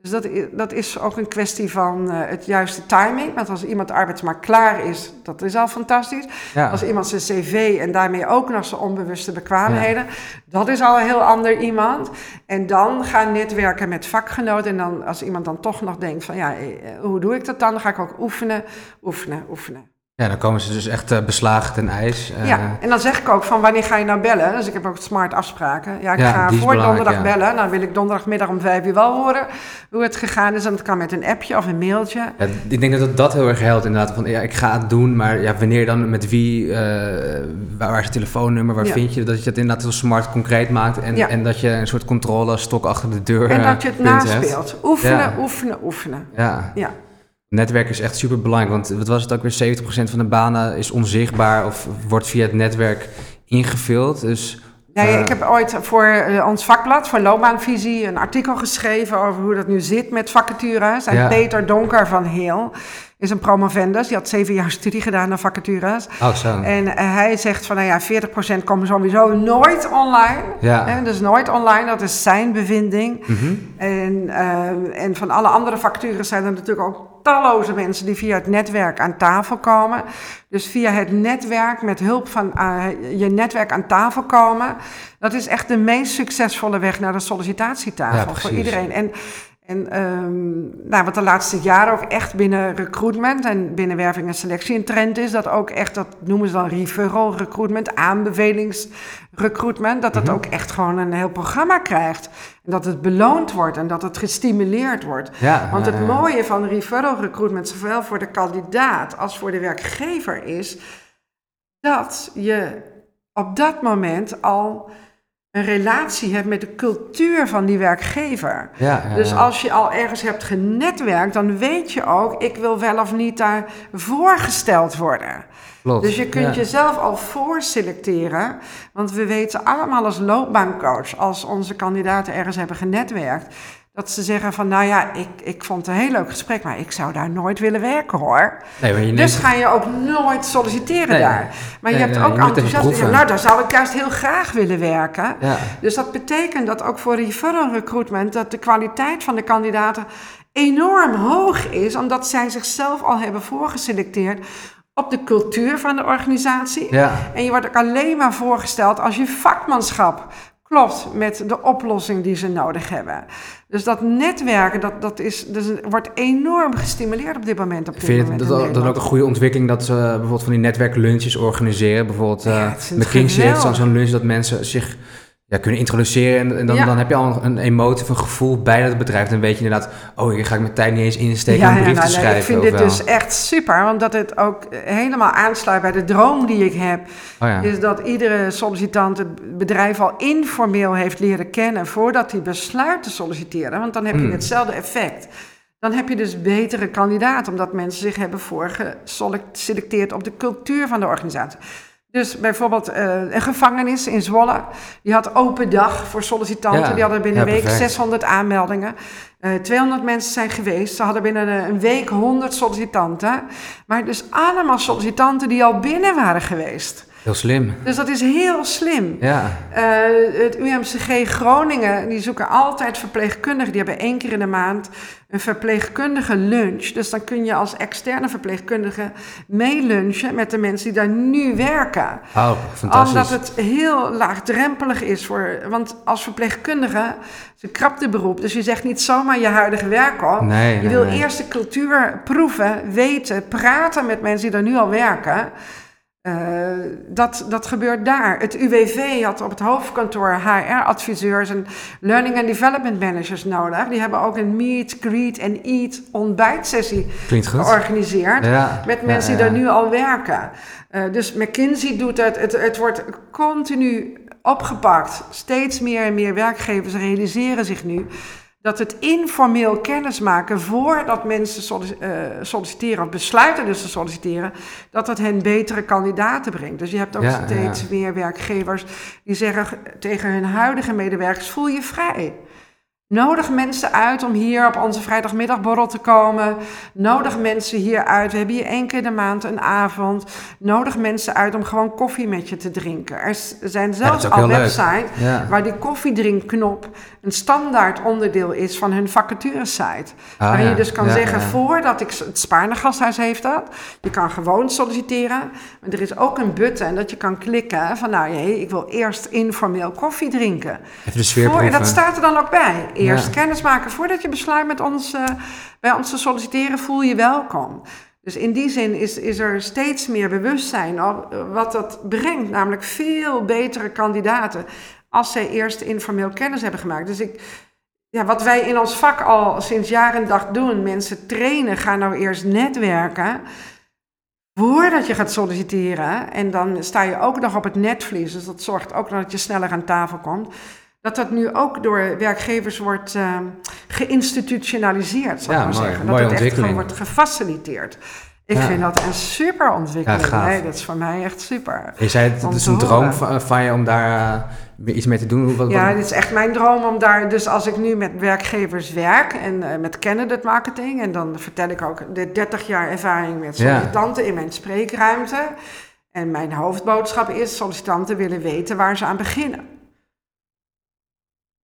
Speaker 2: Dus dat, dat is ook een kwestie van uh, het juiste timing. Want als iemand arbeidsmarkt klaar is, dat is al fantastisch. Ja. Als iemand zijn cv en daarmee ook nog zijn onbewuste bekwaamheden, ja. dat is al een heel ander iemand. En dan gaan netwerken met vakgenoten. En dan, als iemand dan toch nog denkt van ja, eh, hoe doe ik dat dan? Dan ga ik ook oefenen, oefenen, oefenen.
Speaker 1: Ja, dan komen ze dus echt uh, beslagen ten ijs.
Speaker 2: Uh, ja, en dan zeg ik ook van wanneer ga je nou bellen? Dus ik heb ook smart afspraken. Ja, ik ja, ga voor donderdag ja. bellen. Dan wil ik donderdagmiddag om vijf uur wel horen hoe het gegaan is. En dat kan met een appje of een mailtje.
Speaker 1: Ja, ik denk dat dat heel erg helpt inderdaad. Van ja, ik ga het doen, maar ja, wanneer dan, met wie, uh, waar, is het telefoonnummer, waar vind je? Dat je het inderdaad heel smart concreet maakt. En, en dat je een soort controle stok achter de deur
Speaker 2: En dat je het naspeelt. Oefenen, oefenen, oefenen.
Speaker 1: Ja. ja. Netwerk is echt super belangrijk, want wat was het ook weer? 70% van de banen is onzichtbaar of wordt via het netwerk ingevuld. Dus
Speaker 2: Nee, ik heb ooit voor uh, ons vakblad, voor Loopbaanvisie, een artikel geschreven over hoe dat nu zit met vacatures. En ja. Peter Donker van Heel is een promovendus. Die had zeven jaar studie gedaan naar vacatures.
Speaker 1: Oh, zo.
Speaker 2: En uh, hij zegt van, nou ja, 40% komen sowieso nooit online. Ja. Hè, dus nooit online, dat is zijn bevinding. Mm -hmm. en, uh, en van alle andere vacatures zijn er natuurlijk ook talloze mensen die via het netwerk aan tafel komen. Dus via het netwerk, met hulp van uh, je netwerk aan tafel komen, dat is echt de meest succesvolle weg naar de sollicitatietafel ja, voor iedereen. En en um, nou, wat de laatste jaren ook echt binnen recruitment en binnen werving en selectie een trend is, dat ook echt, dat noemen ze dan referral recruitment, aanbevelingsrecruitment, dat dat mm -hmm. ook echt gewoon een heel programma krijgt. En dat het beloond wordt en dat het gestimuleerd wordt. Ja, Want het uh, mooie van referral recruitment, zowel voor de kandidaat als voor de werkgever, is dat je op dat moment al een relatie hebt met de cultuur van die werkgever. Ja, ja, dus als je al ergens hebt genetwerkt, dan weet je ook, ik wil wel of niet daar voorgesteld worden. Dus je kunt jezelf al voorselecteren. Want we weten allemaal als loopbaancoach, als onze kandidaten ergens hebben genetwerkt, dat ze zeggen van, nou ja, ik, ik vond het een heel leuk gesprek, maar ik zou daar nooit willen werken hoor. Nee, maar je dus ga je ook nooit solliciteren nee, daar. Maar nee, je hebt ook enthousiast. Nou, daar zou ik juist heel graag willen werken. Ja. Dus dat betekent dat ook voor referral recruitment, dat de kwaliteit van de kandidaten enorm hoog is, omdat zij zichzelf al hebben voorgeselecteerd op de cultuur van de organisatie. Ja. En je wordt ook alleen maar voorgesteld als je vakmanschap klopt met de oplossing die ze nodig hebben. Dus dat netwerken, dat, dat is, dus wordt enorm gestimuleerd op dit moment. Op dit
Speaker 1: Vind
Speaker 2: je
Speaker 1: dat dan ook een goede ontwikkeling dat ze bijvoorbeeld van die netwerklunches organiseren? Bijvoorbeeld ja, uh, McKinsey heeft zo'n lunch dat mensen zich ja, kunnen introduceren. En, en dan,
Speaker 2: Ja.
Speaker 1: dan heb je al een emotie, of een gevoel bij dat bedrijf. Dan weet je inderdaad, oh, hier ga ik mijn tijd niet eens insteken om een brief
Speaker 2: nou,
Speaker 1: te
Speaker 2: nee,
Speaker 1: schrijven.
Speaker 2: ik vind dit
Speaker 1: wel.
Speaker 2: dus echt super, omdat het ook helemaal aansluit bij de droom die ik heb.
Speaker 1: Oh ja.
Speaker 2: Is dat iedere sollicitant het bedrijf al informeel heeft leren kennen voordat hij besluit te solliciteren. Want dan heb je
Speaker 1: Hmm.
Speaker 2: hetzelfde effect. Dan heb je dus betere kandidaten, omdat mensen zich hebben voorgeselecteerd op de cultuur van de organisatie. Dus bijvoorbeeld eh, een gevangenis in Zwolle, die had open dag voor sollicitanten.
Speaker 1: Ja,
Speaker 2: Die hadden binnen
Speaker 1: ja,
Speaker 2: een week
Speaker 1: perfect.
Speaker 2: 600 aanmeldingen. Eh 200 mensen zijn geweest. Ze hadden binnen een week 100 sollicitanten. Maar dus allemaal sollicitanten die al binnen waren geweest.
Speaker 1: Heel slim.
Speaker 2: Dus dat is heel slim.
Speaker 1: Ja,
Speaker 2: Eh, het UMCG Groningen, die zoeken altijd verpleegkundigen. Die hebben één keer in de maand een verpleegkundige lunch. Dus dan kun je als externe verpleegkundige meelunchen met de mensen die daar nu werken.
Speaker 1: oh, fantastisch.
Speaker 2: Omdat het heel laagdrempelig is voor. Want als verpleegkundige, is een krapte beroep. Dus je zegt niet zomaar je huidige werk op.
Speaker 1: Nee,
Speaker 2: je
Speaker 1: nee,
Speaker 2: wil
Speaker 1: nee.
Speaker 2: eerst de cultuur proeven, weten, praten met mensen die daar nu al werken. Eh, dat, dat gebeurt daar. Het UWV had op het hoofdkantoor HR-adviseurs en learning and development managers nodig. Die hebben ook een meet, greet en eat ontbijtsessie georganiseerd
Speaker 1: Ja,
Speaker 2: met mensen
Speaker 1: ja,
Speaker 2: die daar nu al werken. Eh, dus McKinsey doet het. het. Het wordt continu opgepakt. Steeds meer en meer werkgevers realiseren zich nu dat het informeel kennismaken voordat mensen eh, solliciteren of besluiten dus te solliciteren, dat dat hen betere kandidaten brengt. Dus je hebt ook
Speaker 1: Ja, ja,
Speaker 2: steeds meer werkgevers die zeggen tegen hun huidige medewerkers: voel je vrij. Nodig mensen uit om hier op onze vrijdagmiddagborrel te komen. Nodig mensen hier uit. We hebben hier één keer in de maand een avond. Nodig mensen uit om gewoon koffie met je te drinken. Er zijn zelfs al websites
Speaker 1: Ja.
Speaker 2: waar die koffiedrinkknop een standaard onderdeel is van hun vacaturesite.
Speaker 1: Ah,
Speaker 2: waar
Speaker 1: ja.
Speaker 2: je dus kan zeggen, voordat ik... Het Spaarne Gasthuis heeft dat. Je kan gewoon solliciteren. Maar er is ook een button dat je kan klikken van... nou, jee, ik wil eerst informeel koffie drinken.
Speaker 1: Even de sfeer
Speaker 2: Voor, en dat staat er dan ook bij. Eerst
Speaker 1: Ja.
Speaker 2: kennis maken. Voordat je besluit met ons, eh, bij ons te solliciteren, voel je welkom. Dus in die zin is, is er steeds meer bewustzijn op eh, wat dat brengt. Namelijk veel betere kandidaten als zij eerst informeel kennis hebben gemaakt. Dus ik, ja, wat wij in ons vak al sinds jaar en dag doen, mensen trainen, ga nou eerst netwerken. Voordat je gaat solliciteren, en dan sta je ook nog op het netvlies, dus dat zorgt ook dat je sneller aan tafel komt. Dat dat nu ook door werkgevers wordt eh, geïnstitutionaliseerd, zou
Speaker 1: Ja,
Speaker 2: ik maar
Speaker 1: mooi.
Speaker 2: zeggen.
Speaker 1: Mooie
Speaker 2: dat het echt gewoon
Speaker 1: ontwikkeling.
Speaker 2: wordt gefaciliteerd. Ik
Speaker 1: Ja.
Speaker 2: vind dat een super ontwikkeling.
Speaker 1: Ja,
Speaker 2: nee, dat is voor mij echt super.
Speaker 1: Je zei het, het is een droom
Speaker 2: horen.
Speaker 1: van, je om daar eh, iets mee te doen. Wat,
Speaker 2: Ja, dit is echt mijn droom om daar, dus als ik nu met werkgevers werk en eh, met candidate marketing, en dan vertel ik ook de 30 jaar ervaring met sollicitanten in mijn spreekruimte. En mijn hoofdboodschap is, sollicitanten willen weten waar ze aan beginnen.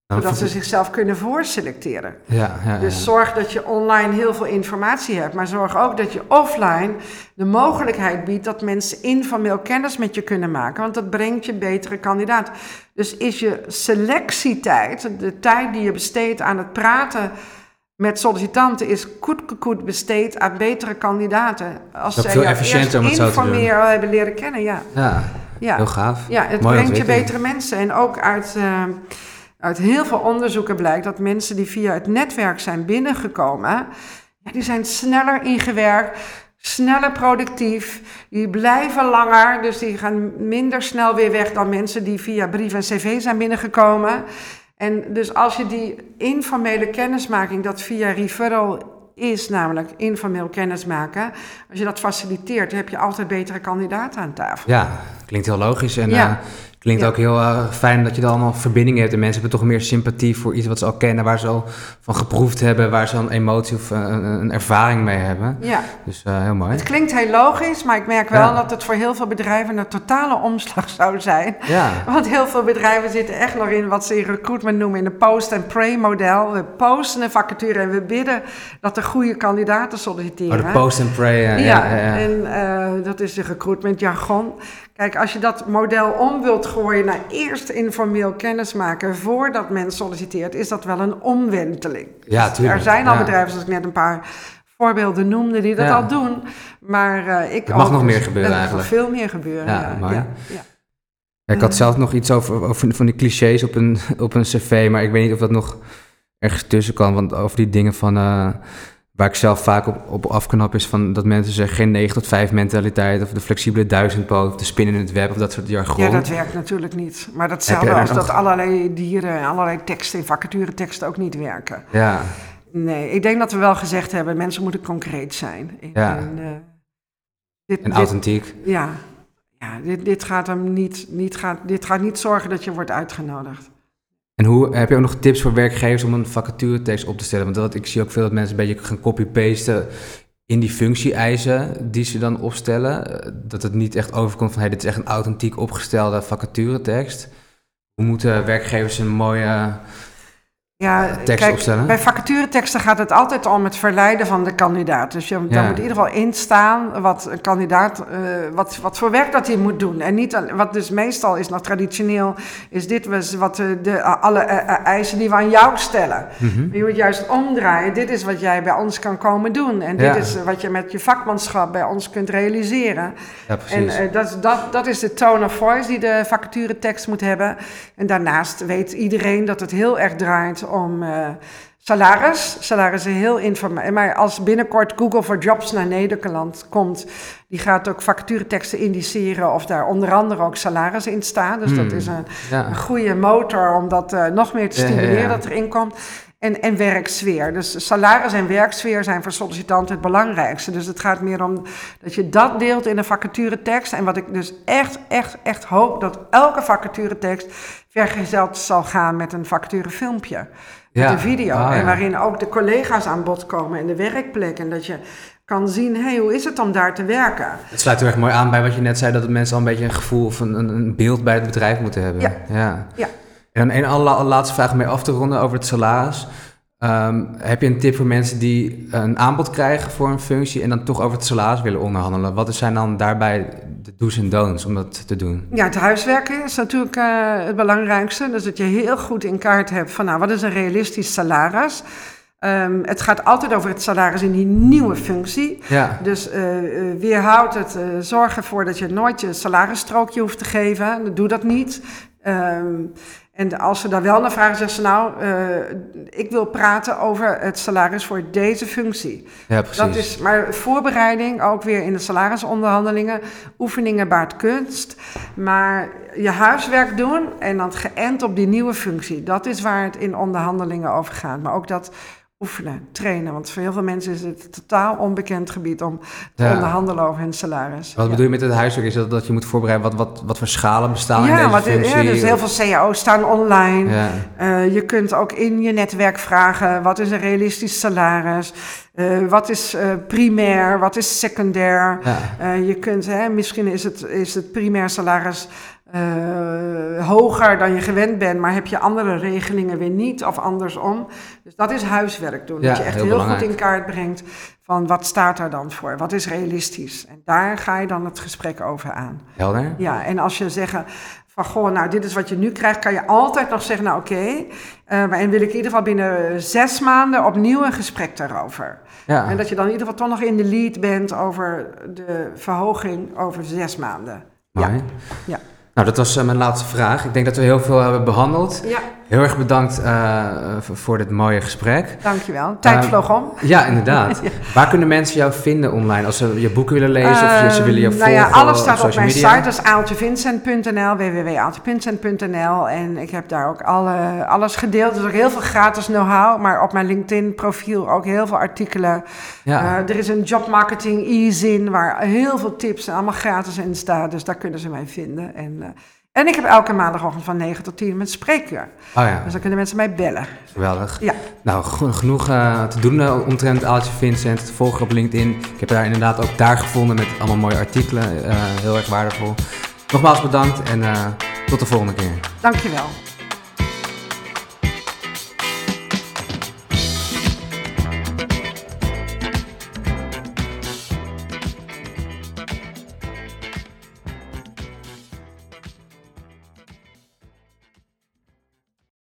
Speaker 1: Dan
Speaker 2: Zodat ze zichzelf kunnen voorselecteren.
Speaker 1: Ja, ja,
Speaker 2: Dus zorg dat je online heel veel informatie hebt, maar zorg ook dat je offline de mogelijkheid biedt dat mensen informeel kennis met je kunnen maken, want dat brengt je betere kandidaat. Dus is je selectietijd, de tijd die je besteedt aan het praten met sollicitanten, is goed goed besteed aan betere kandidaten. Als
Speaker 1: ook
Speaker 2: zij
Speaker 1: veel efficiënter om het
Speaker 2: eerst informeel hebben leren kennen, ja.
Speaker 1: ja,
Speaker 2: ja.
Speaker 1: heel gaaf.
Speaker 2: Ja, het brengt je betere mensen. En ook uit, eh, uit heel veel onderzoeken blijkt dat mensen die via het netwerk zijn binnengekomen, die zijn sneller ingewerkt, sneller productief, die blijven langer, dus die gaan minder snel weer weg dan mensen die via brief en cv zijn binnengekomen. En dus als je die informele kennismaking, dat via referral is namelijk informeel kennismaken. Als je dat faciliteert, heb je altijd betere kandidaten aan tafel.
Speaker 1: Ja, klinkt heel logisch. En
Speaker 2: Ja.
Speaker 1: eh, klinkt
Speaker 2: Ja.
Speaker 1: ook heel eh, fijn dat je dan allemaal verbindingen hebt. En mensen hebben toch meer sympathie voor iets wat ze al kennen, waar ze al van geproefd hebben, waar ze een emotie of eh, een, ervaring mee hebben.
Speaker 2: Ja.
Speaker 1: Dus eh, heel mooi.
Speaker 2: Het klinkt heel logisch, maar ik merk wel
Speaker 1: Ja.
Speaker 2: dat het voor heel veel bedrijven een totale omslag zou zijn.
Speaker 1: Ja,
Speaker 2: Want heel veel bedrijven zitten echt nog in wat ze in recruitment noemen in een post-and-pray-model. We posten een vacature en we bidden dat er goede kandidaten solliciteren.
Speaker 1: oh, de post and pray.
Speaker 2: ja, en dat is de recruitment jargon. Kijk, als je dat model om wilt gooien naar eerst informeel kennismaken voordat men solliciteert, is dat wel een omwenteling.
Speaker 1: Ja,
Speaker 2: Dus
Speaker 1: tuurlijk,
Speaker 2: Er zijn al
Speaker 1: ja.
Speaker 2: bedrijven, zoals ik net een paar voorbeelden noemde, die dat
Speaker 1: Ja.
Speaker 2: al doen. Maar eh, ik
Speaker 1: Er mag
Speaker 2: ook,
Speaker 1: nog
Speaker 2: dus
Speaker 1: meer gebeuren
Speaker 2: er mag nog
Speaker 1: eigenlijk.
Speaker 2: veel meer gebeuren.
Speaker 1: Ja.
Speaker 2: Ja,
Speaker 1: ik had zelf nog iets over, over van die clichés op een, op een cv, maar ik weet niet of dat nog ergens tussen kan. Want over die dingen van, eh, waar ik zelf vaak op, op afknap is van dat mensen zeggen geen 9 tot 5 mentaliteit of de flexibele duizendpoot of de spin in het web of dat soort jargon.
Speaker 2: Ja, dat werkt natuurlijk niet. Maar datzelfde als dat allerlei dieren en allerlei teksten in vacatureteksten ook niet werken.
Speaker 1: Ja.
Speaker 2: Nee, ik denk dat we wel gezegd hebben, mensen moeten concreet zijn.
Speaker 1: In, ja. In, uh, dit, en authentiek.
Speaker 2: ja, ja dit, dit, gaat hem niet, niet gaat, dit gaat niet zorgen dat je wordt uitgenodigd.
Speaker 1: En hoe, heb je ook nog tips voor werkgevers om een vacaturetekst op te stellen? Want dat, ik zie ook veel dat mensen een beetje gaan copy-pasten in die functie-eisen die ze dan opstellen. Dat het niet echt overkomt van hey, dit is echt een authentiek opgestelde vacaturetekst. Hoe moeten werkgevers een mooie
Speaker 2: ja, kijk, Bij vacatureteksten gaat het altijd om het verleiden van de kandidaat. Dus je, ja. daar moet in ieder geval in staan wat een kandidaat, uh, wat, wat voor werk dat hij moet doen. En niet, wat dus meestal is nog traditioneel, is dit wat de, de alle uh, eisen die we aan jou stellen. Mm -hmm. Je moet juist omdraaien. Dit is wat jij bij ons kan komen doen. En dit ja. is wat je met je vakmanschap bij ons kunt realiseren.
Speaker 1: Ja, precies.
Speaker 2: En uh, dat, dat, dat is de tone of voice die de vacaturetekst moet hebben. En daarnaast weet iedereen dat het heel erg draait om uh, salaris. Salaris is heel informeel. Maar als binnenkort Google for Jobs naar Nederland komt, die gaat ook vacatureteksten indiceren of daar onder andere ook salaris in staan. Dus dat hmm. is een, ja. een, goede motor om dat uh, nog meer te stimuleren ja, ja, dat erin komt. En, en werksfeer. Dus salaris en werksfeer zijn voor sollicitanten het belangrijkste. Dus het gaat meer om dat je dat deelt in een vacaturetekst. En wat ik dus echt, echt, echt hoop, dat elke vacaturetekst vergezeld zal gaan met een vacaturefilmpje ja. de video. Ah, en waarin ook de collega's aan bod komen en de werkplek. En dat je kan zien, hé, hey, hoe is het om daar te werken?
Speaker 1: Het sluit er echt mooi aan bij wat je net zei, dat mensen al een beetje een gevoel of een, een beeld bij het bedrijf moeten hebben.
Speaker 2: Ja. ja. ja.
Speaker 1: En een laatste vraag om mee af te ronden over het salaris. Um, heb je een tip voor mensen die een aanbod krijgen voor een functie en dan toch over het salaris willen onderhandelen? Wat zijn dan daarbij de do's en don'ts om dat te doen?
Speaker 2: Ja, het huiswerken is natuurlijk uh, het belangrijkste. Dus dat je heel goed in kaart hebt van nou, wat is een realistisch salaris? Um, het gaat altijd over het salaris in die nieuwe functie.
Speaker 1: Ja.
Speaker 2: Dus uh, weerhoud het, uh, zorg ervoor dat je nooit je salarisstrookje hoeft te geven. Doe dat niet. Um, en als ze daar wel naar vragen, zeggen ze nou, uh, ik wil praten over het salaris voor deze functie.
Speaker 1: Ja, precies.
Speaker 2: Dat is, maar voorbereiding, ook weer in de salarisonderhandelingen, oefeningen baart kunst. Maar je huiswerk doen en dan geënt op die nieuwe functie, dat is waar het in onderhandelingen over gaat. Maar ook dat oefenen, trainen. Want voor heel veel mensen is het totaal onbekend gebied om te onderhandelen over hun salaris.
Speaker 1: Wat bedoel je met het huiswerk? Is dat dat je moet voorbereiden wat, wat, wat voor schalen bestaan ja, in deze
Speaker 2: wat,
Speaker 1: functie?
Speaker 2: Ja, dus heel veel cao's staan online. Ja. Uh, je kunt ook in je netwerk vragen, wat is een realistisch salaris? Uh, wat is uh, primair, wat is secundair? Je kunt, hè, misschien is het, is het primair salaris uh, hoger dan je gewend bent, maar heb je andere regelingen weer niet of andersom. Dus dat is huiswerk doen. dat je echt heel, goed in kaart brengt van wat staat daar dan voor, wat is realistisch. En daar ga je dan het gesprek over aan.
Speaker 1: Helder.
Speaker 2: Ja, en als je zeggen van goh, nou dit is wat je nu krijgt, kan je altijd nog zeggen, nou oké, okay, uh, en wil ik in ieder geval binnen zes maanden opnieuw een gesprek daarover. Ja. En dat je dan in ieder geval toch nog in de lead bent over de verhoging over zes maanden.
Speaker 1: Ja. ja. Nou, dat was uh, mijn laatste vraag. Ik denk dat we heel veel hebben behandeld.
Speaker 2: Ja.
Speaker 1: Heel erg bedankt uh, voor dit mooie gesprek.
Speaker 2: Dankjewel. Tijd uh, vloog om.
Speaker 1: Ja, inderdaad. ja. Waar kunnen mensen jou vinden online? Als ze je boeken willen lezen of ze willen je volgen?
Speaker 2: Nou ja, alles staat op mijn media? site. Dat is aaltjevincent.nl, www.aaltjevincent.nl. En ik heb daar ook alle, alles gedeeld. Er is ook heel veel gratis know-how. Maar op mijn LinkedIn-profiel ook heel veel artikelen. Ja. er is een jobmarketing e-zin waar heel veel tips en allemaal gratis in staan. Dus daar kunnen ze mij vinden. En en ik heb elke maandagochtend van 9 tot 10 met spreekuur.
Speaker 1: Oh ja.
Speaker 2: Dus dan kunnen mensen mij bellen.
Speaker 1: Geweldig.
Speaker 2: Ja.
Speaker 1: Nou, genoeg uh, te doen uh, omtrent Aaltje Vincent. Te volgen op LinkedIn. Ik heb daar inderdaad ook daar gevonden met allemaal mooie artikelen. Uh, heel erg waardevol. Nogmaals bedankt en tot de volgende keer.
Speaker 2: Dankjewel.